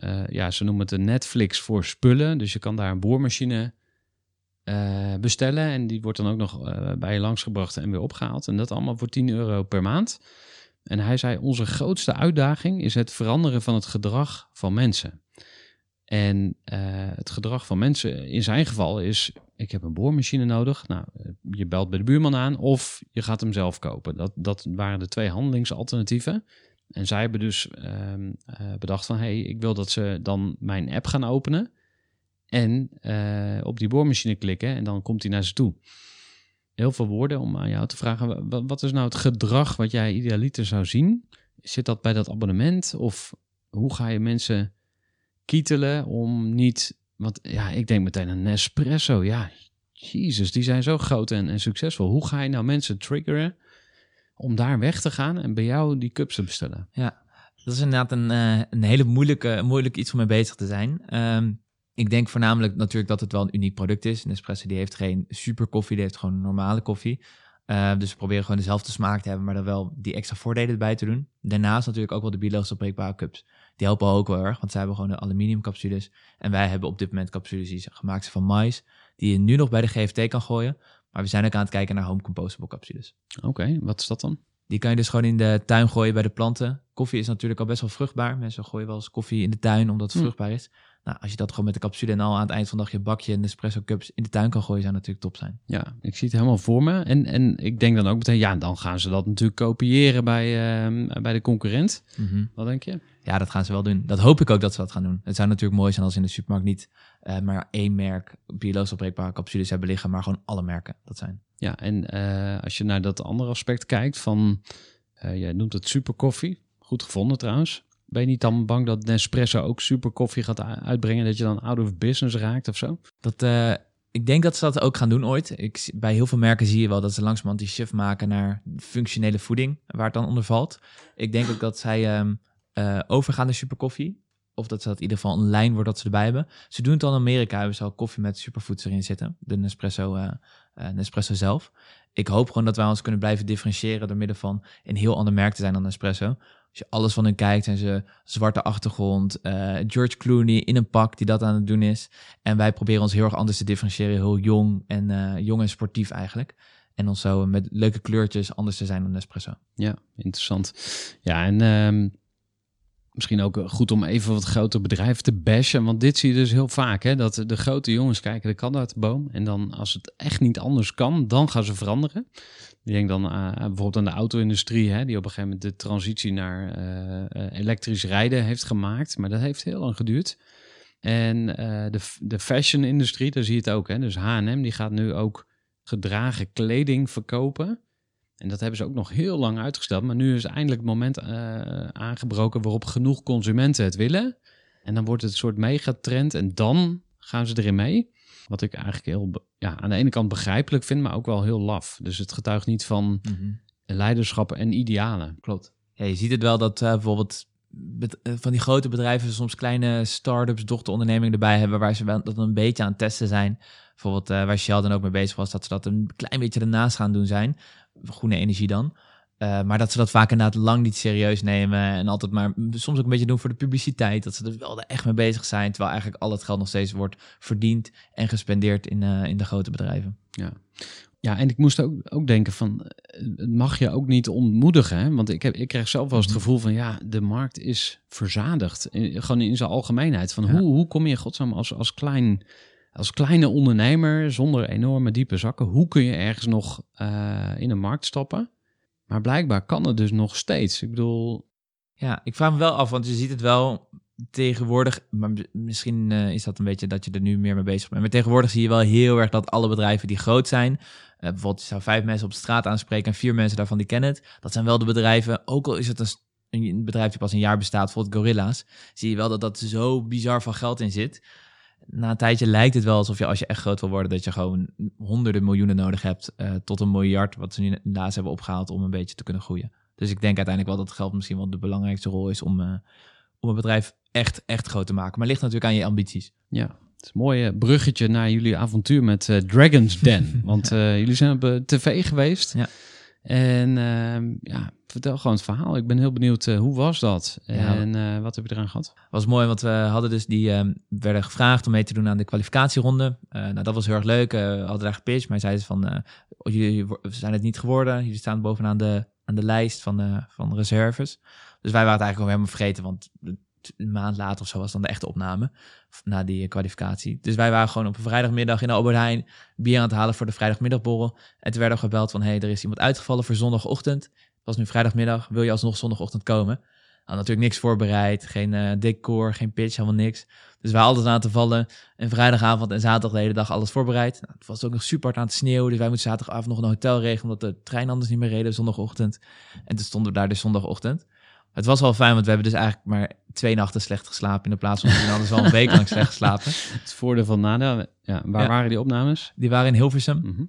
uh, ja, ze noemen het een Netflix voor spullen. Dus je kan daar een boormachine bestellen. En die wordt dan ook nog bij je langsgebracht en weer opgehaald. En dat allemaal voor 10 euro per maand. En hij zei, onze grootste uitdaging is het veranderen van het gedrag van mensen. En uh, het gedrag van mensen in zijn geval is: ik heb een boormachine nodig. Nou, je belt bij de buurman aan of je gaat hem zelf kopen. Dat, dat waren de twee handelingsalternatieven. En zij hebben dus uh, uh, bedacht van: hey, ik wil dat ze dan mijn app gaan openen en op die boormachine klikken en dan komt hij naar ze toe. Heel veel woorden om aan jou te vragen: wat is nou het gedrag wat jij idealiter zou zien? Zit dat bij dat abonnement of hoe ga je mensen kietelen om niet. Want ja, ik denk meteen een Nespresso. Ja, Jezus, die zijn zo groot en, en, succesvol. Hoe ga je nou mensen triggeren om daar weg te gaan en bij jou die cups te bestellen? Ja, dat is inderdaad een, uh, een hele moeilijke, moeilijk iets om mee bezig te zijn. Um, ik denk voornamelijk natuurlijk dat het wel een uniek product is. Nespresso die heeft geen super koffie, die heeft gewoon normale koffie. Uh, dus we proberen gewoon dezelfde smaak te hebben, maar dan wel die extra voordelen erbij te doen. Daarnaast natuurlijk ook wel de biologisch opbreekbare cups. Die helpen ook wel erg, want zij hebben gewoon de aluminium capsules. En wij hebben op dit moment capsules die gemaakt zijn van mais, die je nu nog bij de GFT kan gooien. Maar we zijn ook aan het kijken naar home compostable capsules. Oké, okay, wat is dat dan? Die kan je dus gewoon in de tuin gooien bij de planten. Koffie is natuurlijk al best wel vruchtbaar. Mensen gooien wel eens koffie in de tuin omdat het hm. vruchtbaar is. Nou, als je dat gewoon met de capsule en al aan het eind van de dag je bakje en espresso cups in de tuin kan gooien, zou natuurlijk top zijn. Ja, ik zie het helemaal voor me. En, en ik denk dan ook meteen, ja, dan gaan ze dat natuurlijk kopiëren bij, uh, bij de concurrent. Mm -hmm. Wat denk je? Ja, dat gaan ze wel doen. Dat hoop ik ook dat ze dat gaan doen. Het zou natuurlijk mooi zijn als in de supermarkt niet uh, maar één merk biologisch opbreekbare capsules hebben liggen, maar gewoon alle merken dat zijn. Ja, en uh, als je naar dat andere aspect kijkt van, uh, jij noemt het superkoffie, goed gevonden trouwens. Ben je niet dan bang dat Nespresso ook super koffie gaat uitbrengen, dat je dan out of business raakt of zo? Dat, eh, ik denk dat ze dat ook gaan doen ooit. Ik, bij heel veel merken zie je wel dat ze langzamerhand die shift maken naar functionele voeding, waar het dan onder valt. Ik denk ook dat zij ehm, eh, overgaan naar superkoffie. Of dat ze dat in ieder geval een lijn wordt dat ze erbij hebben. Ze doen het al in Amerika, hebben ze al koffie met superfoods erin zitten. De Nespresso, eh, Nespresso zelf. Ik hoop gewoon dat wij ons kunnen blijven differentiëren door middel van een heel ander merk te zijn dan Nespresso. Als je alles van hun kijkt, zijn ze zwarte achtergrond, eh, George Clooney in een pak die dat aan het doen is. En wij proberen ons heel erg anders te differentiëren, heel jong en eh, jong en sportief eigenlijk. En ons zo met leuke kleurtjes anders te zijn dan Nespresso. Ja, interessant. Ja, en ehm, misschien ook goed om even wat grotere bedrijven te bashen. Want dit zie je dus heel vaak, hè, dat de grote jongens kijken de kat uit de boom. En dan als het echt niet anders kan, dan gaan ze veranderen. Ik denk dan aan bijvoorbeeld aan de auto-industrie, hè, die op een gegeven moment de transitie naar eh, eh, elektrisch rijden heeft gemaakt. Maar dat heeft heel lang geduurd. En eh, de, de fashion-industrie, daar zie je het ook. Hè. Dus H&M, die gaat nu ook gedragen kleding verkopen. En dat hebben ze ook nog heel lang uitgesteld. Maar nu is eindelijk het moment eh, aangebroken waarop genoeg consumenten het willen. En dan wordt het een soort megatrend en dan gaan ze erin mee. Wat ik eigenlijk heel, ja, aan de ene kant begrijpelijk vind, maar ook wel heel laf. Dus het getuigt niet van leiderschap en idealen. Klopt. Ja, je ziet het wel dat eh, bijvoorbeeld eh, van die grote bedrijven soms kleine start-ups, dochterondernemingen erbij hebben waar ze wel dat een beetje aan het testen zijn. Bijvoorbeeld eh, waar Sheldon ook mee bezig was, dat ze dat een klein beetje ernaast gaan doen zijn. Groene energie dan. Eh, maar dat ze dat vaak inderdaad lang niet serieus nemen en altijd maar soms ook een beetje doen voor de publiciteit. Dat ze er wel echt mee bezig zijn, terwijl eigenlijk al het geld nog steeds wordt verdiend en gespendeerd in, eh, in de grote bedrijven. Ja. Ja, en ik moest ook, ook denken van, eh, het mag je ook niet ontmoedigen. Hè? Want ik, heb, ik krijg zelf wel eens het gevoel van, ja, de markt is verzadigd. In- Gewoon in zijn algemeenheid. Van Ja. hoe, hoe kom je godsnaam als, als, klein, als kleine ondernemer zonder enorme diepe zakken, hoe kun je ergens nog eh, in een markt stappen? Maar blijkbaar kan het dus nog steeds. Ik bedoel, Ja, ik vraag me wel af, want je ziet het wel tegenwoordig, maar misschien eh, is dat een beetje dat je er nu meer mee bezig bent. Maar tegenwoordig zie je wel heel erg dat alle bedrijven die groot zijn, eh, bijvoorbeeld je zou vijf mensen op straat aanspreken en vier mensen daarvan die kennen het, dat zijn wel de bedrijven, ook al is het een, een bedrijf die pas een jaar bestaat, bijvoorbeeld Gorilla's, zie je wel dat dat zo bizar van geld in zit. Na een tijdje lijkt het wel alsof je als je echt groot wil worden, dat je gewoon honderden miljoenen nodig hebt eh, tot een miljard, wat ze nu laatst hebben opgehaald om een beetje te kunnen groeien. Dus ik denk uiteindelijk wel dat geld misschien wel de belangrijkste rol is om, eh, om een bedrijf echt, echt groot te maken. Maar het ligt natuurlijk aan je ambities. ja, het is een mooi eh, bruggetje naar jullie avontuur met Dragon's Den. Want jullie zijn op tv geweest. Ja. En ehm, ja, vertel gewoon het verhaal. Ik ben heel benieuwd, eh, hoe was dat? Ja. En eh, wat heb je eraan gehad? was mooi, want we hadden dus die eh, werden gevraagd om mee te doen aan de kwalificatieronde. Eh, nou, dat was heel erg leuk. We hadden daar gepitcht, maar hij zei van, eh, jullie zijn het niet geworden. Jullie staan bovenaan de, aan de lijst van, van reserves. Dus wij waren het eigenlijk gewoon helemaal vergeten, want een maand later of zo was dan de echte opname na die kwalificatie. Dus wij waren gewoon op een vrijdagmiddag in de Albert bier aan het halen voor de vrijdagmiddagborrel. En toen werden we gebeld van, hey, er is iemand uitgevallen voor zondagochtend. Het was nu vrijdagmiddag, wil je alsnog zondagochtend komen? Nou, natuurlijk niks voorbereid, geen eh, decor, geen pitch, helemaal niks. Dus wij hadden aan te vallen. En vrijdagavond en zaterdag de hele dag alles voorbereid. Nou, het was ook nog super hard aan het sneeuwen. Dus wij moesten zaterdagavond nog een hotel regelen, omdat de trein anders niet meer reden zondagochtend. En toen stonden we daar dus zondagochtend. Het was wel fijn, want we hebben dus eigenlijk maar twee nachten slecht geslapen. In de plaats van, we hadden wel een week lang slecht geslapen. Het voordeel van nadeel. Ja, waar Ja. waren die opnames? Die waren in Hilversum. Mhm.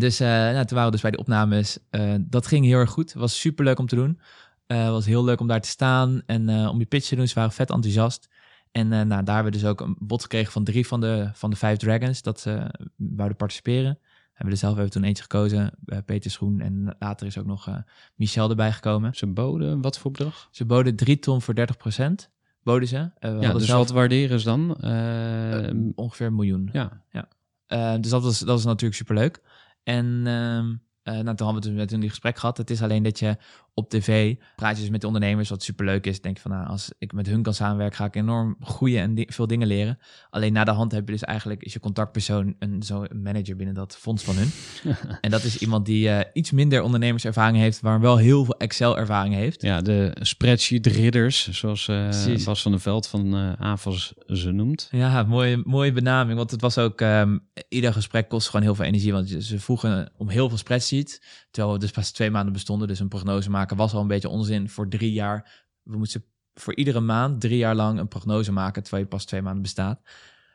Dus eh, nou, toen waren we dus bij de opnames. Eh, dat ging heel erg goed. Het was super leuk om te doen. Het was heel leuk om daar te staan en om die pitch te doen. Ze waren vet enthousiast. En nou, daar hebben we dus ook een bod gekregen van drie van de, van de vijf Dragons dat ze wouden participeren. Hebben we er zelf hebben we toen eentje gekozen, eh, Peter Schoen. En later is ook nog eh, Michel erbij gekomen. Ze boden wat voor bedrag? Ze boden drie ton voor 30% Boden ze. Eh, Ja, dus zelf wat waarderen ze dan? Ongeveer een miljoen. ja, Eh, dus dat was, dat was natuurlijk superleuk. En ehm, eh, nou, toen hadden we dus met hun die gesprek gehad. Het is alleen dat je op tv praat je dus met de ondernemers, wat superleuk is. Denk je van, nou, als ik met hun kan samenwerken, ga ik enorm groeien en di- veel dingen leren. Alleen na de hand heb je dus eigenlijk, is je contactpersoon een, zo een manager binnen dat fonds van hun. en dat is iemand die eh, iets minder ondernemerservaring heeft, maar wel heel veel Excel-ervaring heeft. ja, de spreadsheet ridders, zoals Precies. Bas van der Veld van AVAS ze noemt. Ja, mooie, mooie benaming. Want het was ook, ehm, ieder gesprek kost gewoon heel veel energie. Want ze vroegen om heel veel spreadsheets. Terwijl we dus pas twee maanden bestonden. Dus een prognose maken was al een beetje onzin voor drie jaar. We moesten voor iedere maand drie jaar lang een prognose maken, terwijl je pas twee maanden bestaat.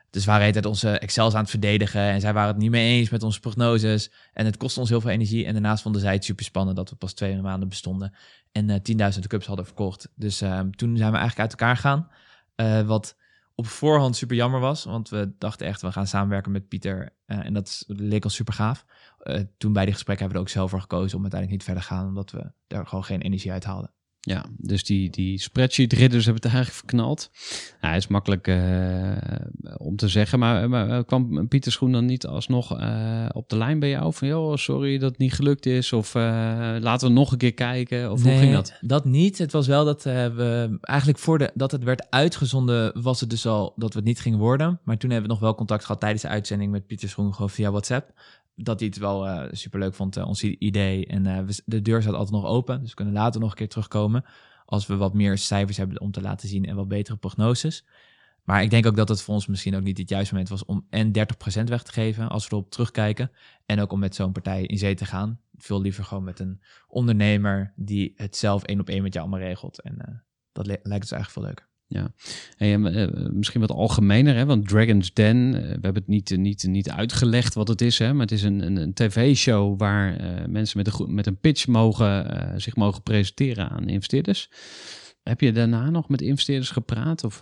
Dus we waren het onze Excels aan het verdedigen en zij waren het niet mee eens met onze prognoses. En het kostte ons heel veel energie. En daarnaast vonden zij het super spannend dat we pas twee maanden bestonden en eh 10.000 cups hadden verkocht. Dus ehm, toen zijn we eigenlijk uit elkaar gegaan. Eh, wat op voorhand super jammer was, want we dachten echt, we gaan samenwerken met Pieter. Eh, en dat leek ons super gaaf. Eh, toen bij die gesprekken hebben we er ook zelf voor gekozen om uiteindelijk niet verder te gaan, omdat we daar gewoon geen energie uit haalden. Ja, dus die, die spreadsheet ridders hebben het eigenlijk verknald. Ja, is makkelijk eh, om te zeggen, maar, maar eh, kwam Pieter Schoen dan niet alsnog eh, op de lijn bij jou? Van, joh, sorry dat het niet gelukt is. Of laten we nog een keer kijken. Of hoe ging dat? Dat niet. Het was wel dat we eigenlijk voor de, dat het werd uitgezonden, was het dus al dat we het niet gingen worden. Maar toen hebben we nog wel contact gehad tijdens de uitzending met Pieter Schoen, gewoon via WhatsApp. Dat hij het wel eh superleuk vond, ons idee. En we, de deur staat altijd nog open, dus we kunnen later nog een keer terugkomen. Als we wat meer cijfers hebben om te laten zien en wat betere prognoses. Maar ik denk ook dat het voor ons misschien ook niet het juiste moment was om en 30% weg te geven als we erop terugkijken. En ook om met zo'n partij in zee te gaan. Veel liever gewoon met een ondernemer die het zelf één op één met jou allemaal regelt. En eh, dat lijkt ons eigenlijk veel leuker. Hey, en, eh, misschien wat algemener, hè? want Dragon's Den, eh, we hebben het niet, niet, niet uitgelegd wat het is, hè? maar het is een, een, een tv-show waar eh, mensen met een, met een pitch mogen, zich mogen presenteren aan investeerders. Heb je daarna nog met investeerders gepraat? Of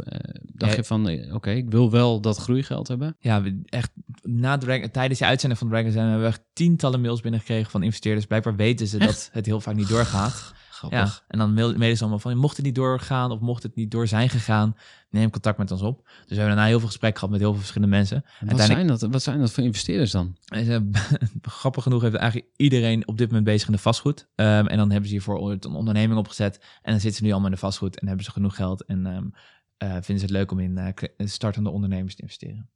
dacht Ja. je van, oké, ik wil wel dat groeigeld hebben? Ja, we echt na Dragon, tijdens de uitzending van Dragon zijn hebben we echt tientallen mails binnengekregen van investeerders. Blijkbaar weten ze dat het heel vaak niet doorgaat. Grappig. Ja, en dan mail- mailen ze allemaal van, mocht het niet doorgaan of mocht het niet door zijn gegaan, neem contact met ons op. Dus we hebben daarna heel veel gesprek gehad met heel veel verschillende mensen. Wat, Uiteindelijk- zijn dat, wat zijn dat voor investeerders dan? En ze- grappig genoeg heeft eigenlijk iedereen op dit moment bezig in de vastgoed. Ehm, en dan hebben ze hiervoor ooit een onderneming opgezet. En dan zitten ze nu allemaal in de vastgoed en hebben ze genoeg geld. En ehm, eh, vinden ze het leuk om in eh, startende ondernemers te investeren.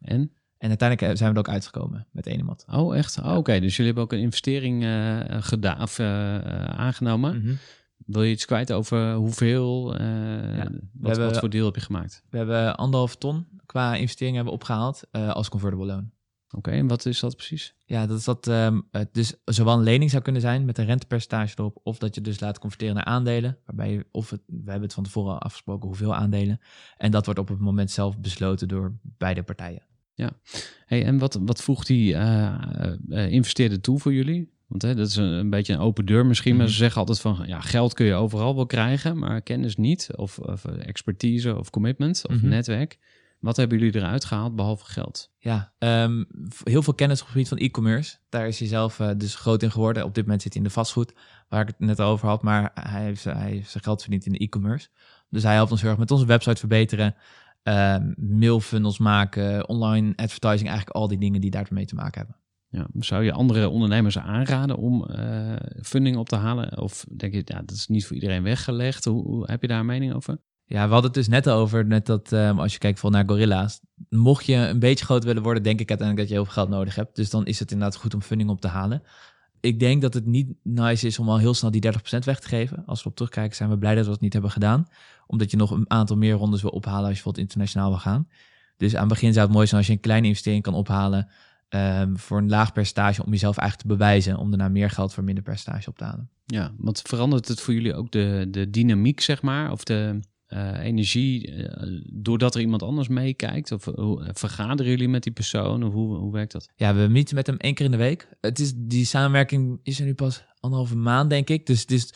En? En uiteindelijk eh, zijn we er ook uitgekomen met Enemat. Oh, echt? Oh, Oké, dus jullie hebben ook een investering eh, gedaan of eh, eh, aangenomen. Mhm. Wil je iets kwijt over hoeveel? eh, wat, hebben- wat voor deal heb je gemaakt? We hebben anderhalf ton qua investering hebben we opgehaald eh, als convertible loan. Oké, en wat is dat precies? Ja, dat is dat ehm, het dus zowel een lening zou kunnen zijn met een rentepercentage erop, of dat je dus laat converteren naar aandelen, waarbij je, of het, we hebben het van tevoren al afgesproken hoeveel aandelen, en dat wordt op het moment zelf besloten door beide partijen. Hey, en wat, wat voegt die eh, eh, investeerder toe voor jullie? Want hè, dat is een, een beetje een open deur misschien, maar Mhm. ze zeggen altijd van ja, geld kun je overal wel krijgen, maar kennis niet, of, of expertise of commitment of Mhm. netwerk. Wat hebben jullie eruit gehaald behalve geld? Ja, ehm, heel veel kennis op het gebied van e-commerce. Daar is hij zelf eh, dus groot in geworden. Op dit moment zit hij in de vastgoed, waar ik het net over had. Maar hij heeft, hij heeft zijn geld verdiend in de e-commerce. Dus hij helpt ons heel erg met onze website verbeteren. Ehm, mailfunnels maken, online advertising. Eigenlijk al die dingen die daarmee te maken hebben. Ja, zou je andere ondernemers aanraden om eh, funding op te halen? Of denk je, ja, dat is niet voor iedereen weggelegd? Hoe, hoe heb je daar een mening over? Ja, we hadden het dus net over, net dat ehm, als je kijkt naar Gorilla's. Mocht je een beetje groot willen worden, denk ik uiteindelijk dat je heel veel geld nodig hebt. Dus dan is het inderdaad goed om funding op te halen. Ik denk dat het niet nice is om al heel snel die 30% weg te geven. Als we op terugkijken, zijn we blij dat we dat niet hebben gedaan. Omdat je nog een aantal meer rondes wil ophalen als je bijvoorbeeld internationaal wil gaan. Dus aan het begin zou het mooi zijn als je een kleine investering kan ophalen. ehm, voor een laag percentage om jezelf eigenlijk te bewijzen. Om daarna meer geld voor minder percentage op te halen. Ja, want verandert het voor jullie ook de, de dynamiek, zeg maar? Of de energie, eh, doordat er iemand anders meekijkt? Of hoe, vergaderen jullie met die persoon? Of hoe, hoe werkt dat? Ja, we meeten met hem één keer in de week. Het is, die samenwerking is er nu pas anderhalve maand, denk ik. Dus het is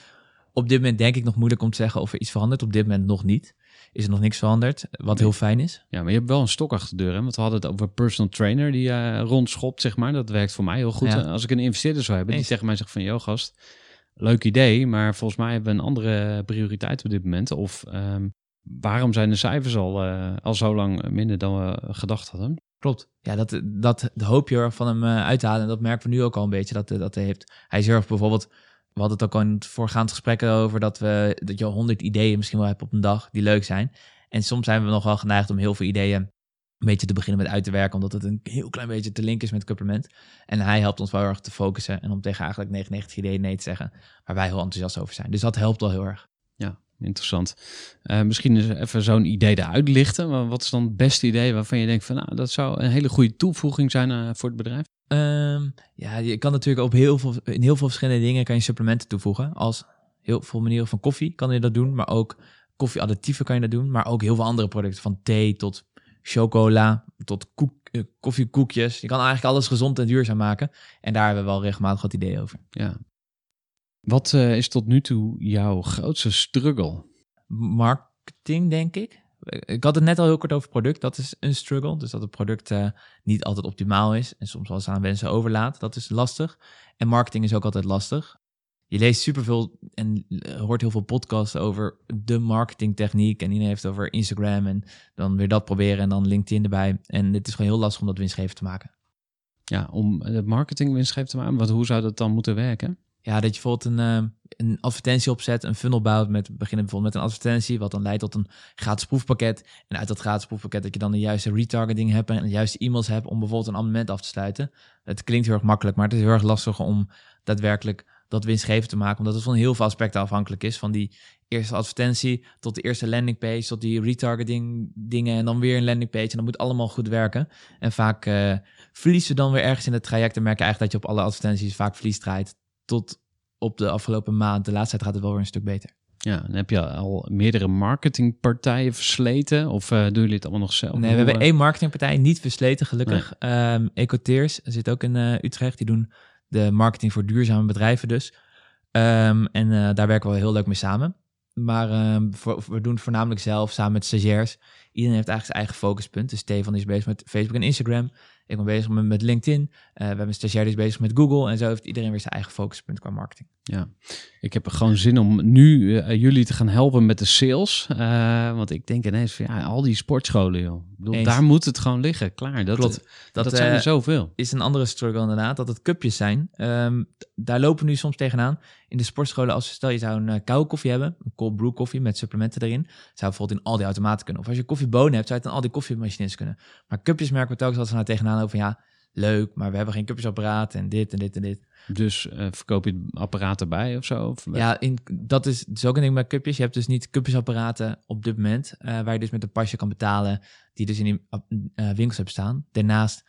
op dit moment denk ik nog moeilijk om te zeggen of er iets verandert. Op dit moment nog niet. Is er nog niks veranderd, wat Nee. heel fijn is. Ja, maar je hebt wel een stok achter de deur, hè? Want we hadden het over personal trainer die eh rondschopt, zeg maar. Dat werkt voor mij heel goed. Ja. Als ik een investeerder zou hebben die tegen mij zegt van... Yo, gast, leuk idee, maar volgens mij hebben we een andere prioriteit op dit moment. Of ehm, waarom zijn de cijfers al, eh, al zo lang minder dan we gedacht hadden? Klopt. Ja, dat, dat hoop je van hem eh, uit te halen. En dat merken we nu ook al een beetje dat, dat hij heeft. Hij zorgt bijvoorbeeld, we hadden het ook al in het voorgaand gesprek over dat, we, dat je honderd ideeën misschien wel hebt op een dag die leuk zijn. En soms zijn we nog wel geneigd om heel veel ideeën een beetje te beginnen met uit te werken, omdat het een heel klein beetje te link is met Kupperment. En hij helpt ons wel heel erg te focussen en om tegen eigenlijk 99 ideeën nee te zeggen, waar wij heel enthousiast over zijn. Dus dat helpt wel heel erg. Ja, interessant. Eh, misschien eens even zo'n idee eruit lichten. Maar wat is dan het beste idee waarvan je denkt van... nou, dat zou een hele goede toevoeging zijn eh, voor het bedrijf? Ehm, ja, je kan natuurlijk op heel veel, in heel veel verschillende dingen kan je supplementen toevoegen. Als heel veel manieren van koffie kan je dat doen, maar ook koffieadditieven kan je dat doen, maar ook heel veel andere producten. Van thee tot chocola, tot koek, eh, koffiekoekjes. Je kan eigenlijk alles gezond en duurzaam maken. En daar hebben we wel regelmatig wat ideeën over. Ja. Wat eh, is tot nu toe jouw grootste struggle? Marketing, denk ik. Ik had het net al heel kort over product. Dat is een struggle. Dus dat het product eh, niet altijd optimaal is. En soms wel eens aan wensen overlaat. Dat is lastig. En marketing is ook altijd lastig. Je leest superveel en eh, hoort heel veel podcasts over de marketingtechniek. En iedereen heeft het over Instagram. En dan weer dat proberen. En dan LinkedIn erbij. En het is gewoon heel lastig om dat winstgevend te maken. Ja, om de marketing winstgevend te maken. Want hoe zou dat dan moeten werken? Ja, dat je bijvoorbeeld een, eh, een advertentie opzet, een funnel bouwt met beginnen bijvoorbeeld met een advertentie, wat dan leidt tot een gratis proefpakket. En uit dat gratis proefpakket dat je dan de juiste retargeting hebt en de juiste e-mails hebt om bijvoorbeeld een abonnement af te sluiten. Het klinkt heel erg makkelijk, maar het is heel erg lastig om daadwerkelijk dat winstgevend te maken, omdat het van heel veel aspecten afhankelijk is. Van die eerste advertentie tot de eerste landingpage, tot die retargeting dingen en dan weer een landingpage. En dat moet allemaal goed werken. En vaak uh, verliezen we dan weer ergens in het traject en merk je eigenlijk dat je op alle advertenties vaak verlies draait tot op de afgelopen maand. De laatste tijd gaat het wel weer een stuk beter. Ja, en heb je al meerdere marketingpartijen versleten? Of uh, doen jullie het allemaal nog zelf? Nee, we hebben één marketingpartij niet versleten, gelukkig. Nee. Um, Ecoteers zit ook in uh, Utrecht. Die doen de marketing voor duurzame bedrijven dus. Um, en uh, daar werken we heel leuk mee samen. Maar voor, we doen het voornamelijk zelf, samen met stagiairs. Iedereen heeft eigenlijk zijn eigen focuspunt. Dus Stefan is bezig met Facebook en Instagram. Ik ben bezig met, met LinkedIn. Uh, we hebben een stagiair die is bezig met Google. En zo heeft iedereen weer zijn eigen focuspunt qua marketing. Ja, ik heb er gewoon zin om nu uh, jullie te gaan helpen met de sales. Uh, want ik denk ineens van ja, al die sportscholen, joh. Ik bedoel, daar moet het gewoon liggen. Klaar. Dat, Klopt. Dat, dat zijn er zoveel. Is een andere struggle inderdaad, dat het cupjes zijn. Um, daar lopen we nu soms tegenaan. In de sportscholen, als stel je zou een koude koffie hebben, een cold brew koffie met supplementen erin, zou bijvoorbeeld in al die automaten kunnen. Of als je koffiebonen hebt, zou het in al die koffiemachines kunnen. Maar cupjes merken we telkens ze nou tegenaan over ja, leuk, maar we hebben geen cupjesapparaat en dit en dit en dit. Dus uh, verkoop je het apparaat erbij of zo? Of ja, in, dat is ook een ding met cupjes. Je hebt dus niet cupjesapparaten op dit moment, uh, waar je dus met een pasje kan betalen, die dus in die uh, winkels hebt staan. Daarnaast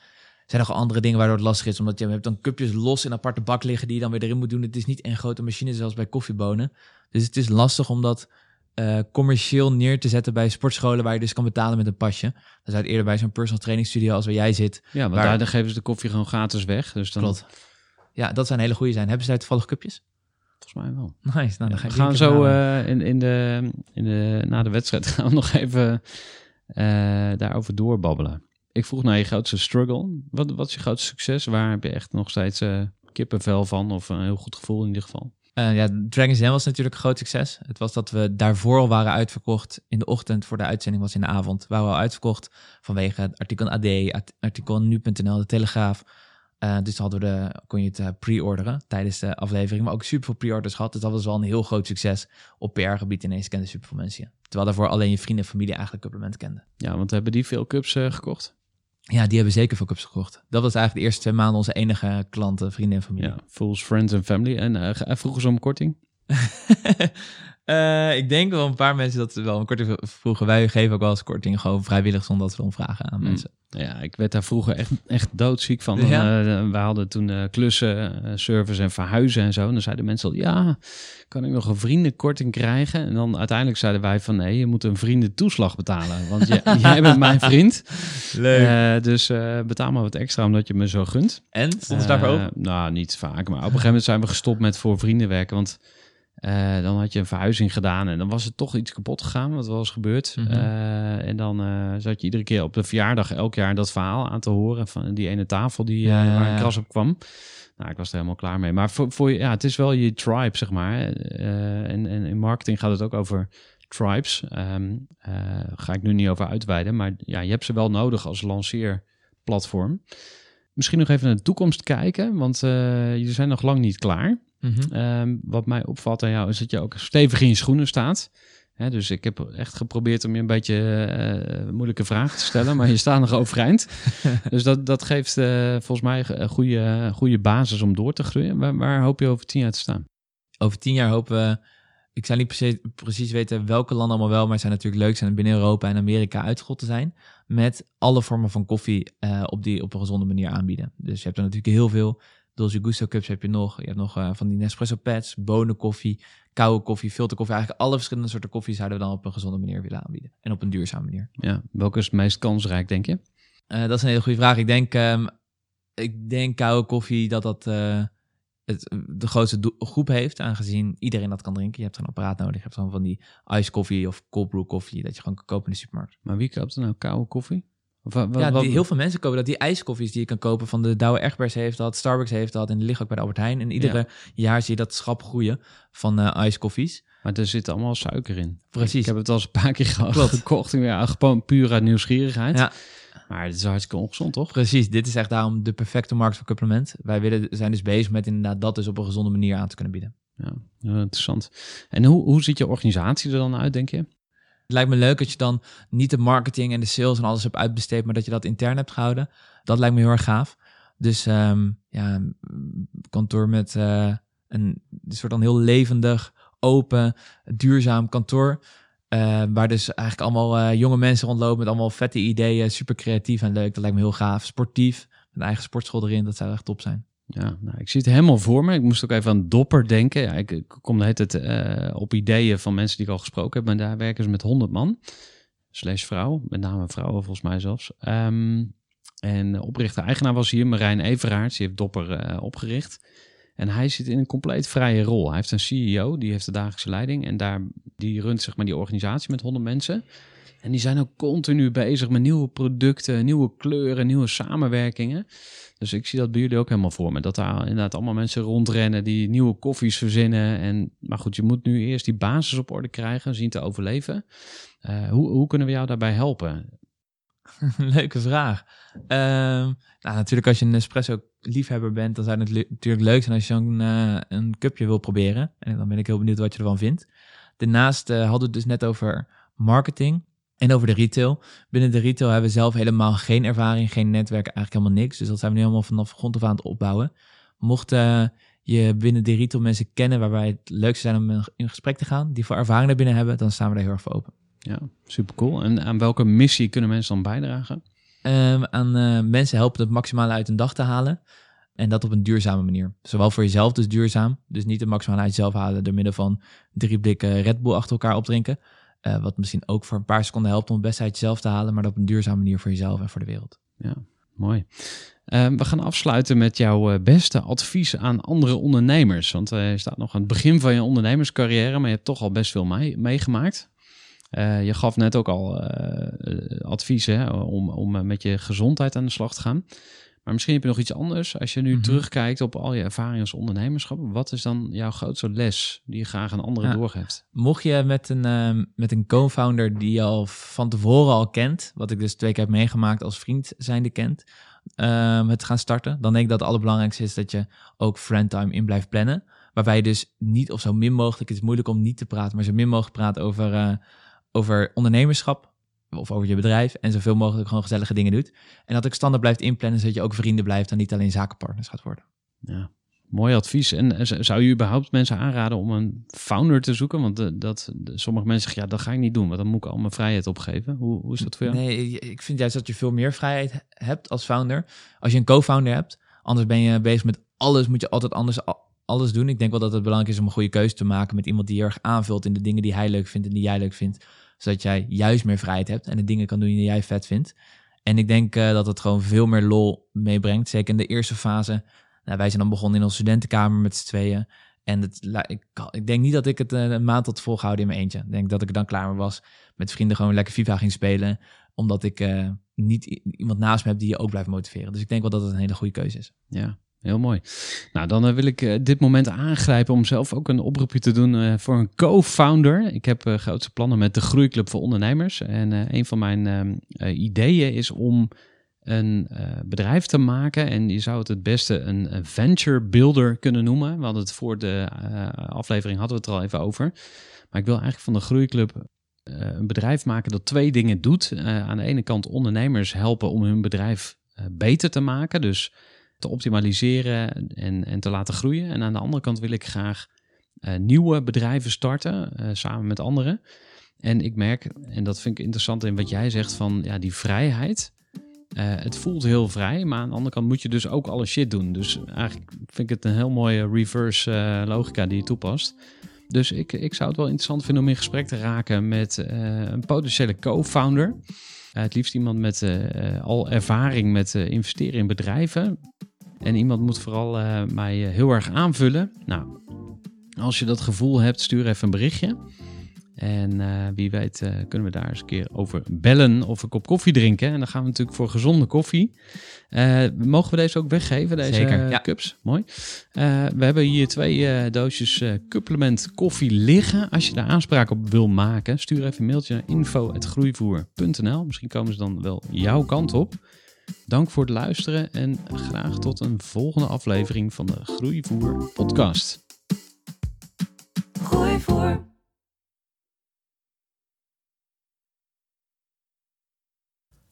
zijn er nog andere dingen waardoor het lastig is, omdat je hebt dan cupjes los in een aparte bak liggen die je dan weer erin moet doen. Het is niet een grote machine zoals bij koffiebonen. Dus het is lastig omdat uh, commercieel neer te zetten bij sportscholen waar je dus kan betalen met een pasje. Dan zou het eerder bij zo'n personal training studio als waar jij zit. Ja, want waar... daar dan geven ze de koffie gewoon gratis weg. Dus dan... Klopt. Ja, dat zijn hele goede zijn. Hebben ze daar toevallig cupjes? Volgens mij wel. Nice. Nou, dan ga we gaan zo uh, in, in, de, in de, na de wedstrijd gaan we nog even uh, daarover doorbabbelen. Ik vroeg naar je grootste struggle. Wat, wat is je grootste succes? Waar heb je echt nog steeds uh, kippenvel van? Of een heel goed gevoel in ieder geval? Ja, Dragon's Den was natuurlijk een groot succes. Het was dat we daarvoor al waren uitverkocht. In de ochtend voor de uitzending was in de avond. Waren we al uitverkocht vanwege het artikel AD, artikel nu.nl, de Telegraaf. Uh, dus hadden we de, kon je het uh, pre-orderen tijdens de aflevering. Maar ook super veel pre-orders gehad. Dus dat was wel een heel groot succes op PR-gebied. Ineens kenden super veel mensen je. Terwijl daarvoor alleen je vrienden en familie eigenlijk supplement kenden. Ja, want hebben die veel cups uh, gekocht? Ja, die hebben zeker veel cups gekocht. Dat was eigenlijk de eerste twee maanden onze enige klanten, vrienden en familie. Ja, Fools, Friends en Family. En uh, vroegen ze om korting? uh, ik denk wel een paar mensen dat ze wel een korting vroegen. Wij geven ook wel eens korting gewoon vrijwillig zonder dat we om vragen aan mm. mensen. Ja, ik werd daar vroeger echt, echt doodziek van. Ja. Uh, we hadden toen uh, klussen, service en verhuizen en zo. En dan zeiden mensen al, ja, kan ik nog een vriendenkorting krijgen? En dan uiteindelijk zeiden wij van, nee, je moet een vriendentoeslag betalen. Want jij, jij bent mijn vriend. Leuk. dus betaal maar wat extra omdat je me zo gunt. En? Stond het daarvoor op? Nou, niet vaak. Maar op een gegeven moment zijn we gestopt met voor vrienden werken. Want uh, dan had je een verhuizing gedaan en dan was het toch iets kapot gegaan, wat wel eens gebeurd. Mm -hmm. uh, en dan uh, zat je iedere keer op de verjaardag elk jaar dat verhaal aan te horen van die ene tafel die, ja, ja, waar een kras op kwam. Nou, ik was er helemaal klaar mee. Maar voor, voor ja, het is wel je tribe, zeg maar. en, en in marketing gaat het ook over tribes. Um, ga ik nu niet over uitweiden, maar ja, je hebt ze wel nodig als lanceerplatform. Misschien nog even naar de toekomst kijken, want jullie zijn nog lang niet klaar. Mm -hmm. um, wat mij opvalt aan jou is dat je ook stevig in je schoenen staat. He, dus ik heb echt geprobeerd om je een beetje uh, moeilijke vragen te stellen, maar je staat nog overeind. dus dat, dat geeft uh, volgens mij een goede, goede basis om door te groeien. Waar, waar, hoop je over tien jaar te staan? Over tien jaar hopen we, ik zou niet precies, precies weten welke landen allemaal wel, maar het zou natuurlijk leuk zijn binnen Europa en Amerika uitgerold te zijn. Met alle vormen van koffie uh, op, die, op een gezonde manier aanbieden. Dus je hebt er natuurlijk heel veel Dolce Gusto cups heb je nog. Je hebt nog eh, van die Nespresso pads, bonenkoffie, koude koffie, filterkoffie. Eigenlijk alle verschillende soorten koffie zouden we dan op een gezonde manier willen aanbieden. En op een duurzame manier. Ja, welke is het meest kansrijk, denk je? Eh, dat is een hele goede vraag. Ik denk, ehm, ik denk koude koffie dat dat eh, het, de grootste groep heeft, aangezien iedereen dat kan drinken. Je hebt een apparaat nodig. Je hebt gewoon van die ice koffie of cold brew koffie dat je gewoon kan kopen in de supermarkt. Maar wie koopt er nou koude koffie? Of, ja, wat- die, heel veel mensen kopen dat. Die ijskoffies die je kan kopen van de Douwe Egberts heeft dat, Starbucks heeft dat en die liggen ook bij de Albert Heijn. En iedere jaar zie je dat schap groeien van eh ijskoffies. Maar er zit allemaal suiker in. Precies. Ik heb het al eens een paar keer ge- Klopt. gekocht. Ja, gewoon puur uit nieuwsgierigheid. Ja. Maar het is hartstikke ongezond, toch? Precies, dit is echt daarom de perfecte markt voor supplement. Wij willen, zijn dus bezig met inderdaad dat dus op een gezonde manier aan te kunnen bieden. Ja, interessant. En hoe, hoe ziet je organisatie er dan uit, denk je? Het lijkt me leuk dat je dan niet de marketing en de sales en alles hebt uitbesteed, maar dat je dat intern hebt gehouden. Dat lijkt me heel erg gaaf. Dus ehm, ja, kantoor met eh, een soort dan heel levendig, open, duurzaam kantoor. eh, waar dus eigenlijk allemaal eh, jonge mensen rondlopen met allemaal vette ideeën. Super creatief en leuk. Dat lijkt me heel gaaf. Sportief. Een eigen sportschool erin. Dat zou echt top zijn. Ja, nou, ik zie het helemaal voor me. Ik moest ook even aan Dopper denken. Ja, ik, kom de hele eh, op ideeën van mensen die ik al gesproken heb. Maar daar werken ze met 100 man. Slash vrouw. Met name vrouwen volgens mij zelfs. Ehm, en oprichter-eigenaar was hier Marijn Everaerts. Die heeft Dopper eh, opgericht. En hij zit in een compleet vrije rol. Hij heeft een CEO, die heeft de dagelijkse leiding. En daar, die runt zeg maar die organisatie met 100 mensen. En die zijn ook continu bezig met nieuwe producten, nieuwe kleuren, nieuwe samenwerkingen. Dus ik zie dat bij jullie ook helemaal voor me. Dat daar inderdaad allemaal mensen rondrennen die nieuwe koffies verzinnen. En, maar goed, je moet nu eerst die basis op orde krijgen, zien te overleven. Eh, hoe, hoe kunnen we jou daarbij helpen? Leuke vraag. Ehm, nou, natuurlijk als je een espresso liefhebber bent, dan zou het natuurlijk leuk zijn als je zo'n eh, een cupje wil proberen. En dan ben ik heel benieuwd wat je ervan vindt. Daarnaast eh, hadden we het dus net over marketing en over de retail. Binnen de retail hebben we zelf helemaal geen ervaring, geen netwerk, eigenlijk helemaal niks. Dus dat zijn we nu helemaal vanaf grond af aan het opbouwen. Mocht eh, je binnen de retail mensen kennen waarbij het leuk zou zijn om in gesprek te gaan, die voor ervaring daar binnen hebben, dan staan we daar heel erg voor open. Ja, super cool. En aan welke missie kunnen mensen dan bijdragen? Ehm, aan eh, mensen helpen het maximale uit een dag te halen. En dat op een duurzame manier. Zowel voor jezelf dus duurzaam. Dus niet het maximale uit jezelf halen door middel van drie blikken Red Bull achter elkaar opdrinken. Eh, wat misschien ook voor een paar seconden helpt om het beste uit jezelf te halen. Maar op een duurzame manier voor jezelf en voor de wereld. Ja, mooi. Ehm, we gaan afsluiten met jouw eh, beste advies aan andere ondernemers. Want eh, je staat nog aan het begin van je ondernemerscarrière, maar je hebt toch al best veel mee- meegemaakt. Je gaf net ook al adviezen hè, om, om met je gezondheid aan de slag te gaan. Maar misschien heb je nog iets anders. Als je nu Mhm. terugkijkt op al je ervaringen als ondernemerschap, wat is dan jouw grootste les die je graag aan anderen Ja. doorgeeft? Mocht je met een, ehm, met een co-founder die je al van tevoren al kent. Wat ik dus twee keer heb meegemaakt als vriend zijnde kent. ehm, het gaan starten. Dan denk ik dat het allerbelangrijkste is dat je ook friendtime in blijft plannen. Waarbij je dus niet of zo min mogelijk, het is moeilijk om niet te praten, maar zo min mogelijk praat over, eh, over ondernemerschap of over je bedrijf en zoveel mogelijk gewoon gezellige dingen doet. En dat ik standaard blijft inplannen, zodat je ook vrienden blijft en niet alleen zakenpartners gaat worden. Ja, mooi advies. En eh, zou je überhaupt mensen aanraden om een founder te zoeken? Want eh, dat, de- sommige mensen zeggen, ja, dat ga ik niet doen, want dan moet ik al mijn vrijheid opgeven. Hoe, hoe is dat voor jou? Nee, ik vind juist dat je veel meer vrijheid hebt als founder. Als je een co-founder hebt, anders ben je bezig met alles, moet je altijd anders alles doen. Ik denk wel dat het belangrijk is om een goede keuze te maken met iemand die je erg aanvult in de dingen die hij leuk vindt en die jij leuk vindt. Zodat jij juist meer vrijheid hebt en de dingen kan doen die jij vet vindt. En ik denk eh, dat het gewoon veel meer lol meebrengt. Zeker in de eerste fase. Nou, wij zijn dan begonnen in onze studentenkamer met z'n tweeën. En het, ik, ik denk niet dat ik het eh, een maand had volgehouden in mijn eentje. Ik denk dat ik er dan klaar was. Met vrienden gewoon lekker FIFA ging spelen. Omdat ik eh, niet iemand naast me heb die je ook blijft motiveren. Dus ik denk wel dat het een hele goede keuze is. Ja, heel mooi. Nou, dan eh, wil ik eh, dit moment aangrijpen om zelf ook een oproepje te doen eh, voor een co-founder. Ik heb grootste plannen met de Groeiclub voor Ondernemers. En een van mijn ehm, eh, ideeën is om een bedrijf te maken. En je zou het het beste een, venture builder kunnen noemen. Hadden het voor de aflevering hadden we het er al even over. Maar ik wil eigenlijk van de Groeiclub een bedrijf maken dat twee dingen doet. Aan de ene kant ondernemers helpen om hun bedrijf beter te maken. Dus te optimaliseren en, en te laten groeien. En aan de andere kant wil ik graag eh, nieuwe bedrijven starten, eh, samen met anderen. En ik merk, en dat vind ik interessant in wat jij zegt van ja, die vrijheid. Eh, het voelt heel vrij, maar aan de andere kant moet je dus ook alle shit doen. Dus eigenlijk vind ik het een heel mooie reverse logica die je toepast. Dus ik, ik zou het wel interessant vinden om in gesprek te raken met een potentiële co-founder. Het liefst iemand met al ervaring met investeren in bedrijven. En iemand moet vooral eh, mij eh, heel erg aanvullen. Nou, als je dat gevoel hebt, stuur even een berichtje. En eh, wie weet kunnen we daar eens een keer over bellen of een kop koffie drinken. En dan gaan we natuurlijk voor gezonde koffie. Mogen we deze ook weggeven, deze Zeker, eh, ja. cups? Mooi. We hebben hier twee doosjes supplement koffie liggen. Als je daar aanspraak op wil maken, stuur even een mailtje naar info.groeivoer.nl. Misschien komen ze dan wel jouw kant op. Dank voor het luisteren en graag tot een volgende aflevering van de Groeivoer podcast. Gooi voor.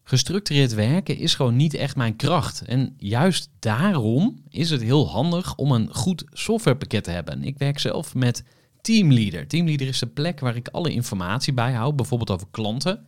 Gestructureerd werken is gewoon niet echt mijn kracht. En juist daarom is het heel handig om een goed softwarepakket te hebben. Ik werk zelf met Teamleader. Teamleader is de plek waar ik alle informatie bijhoud, bijvoorbeeld over klanten.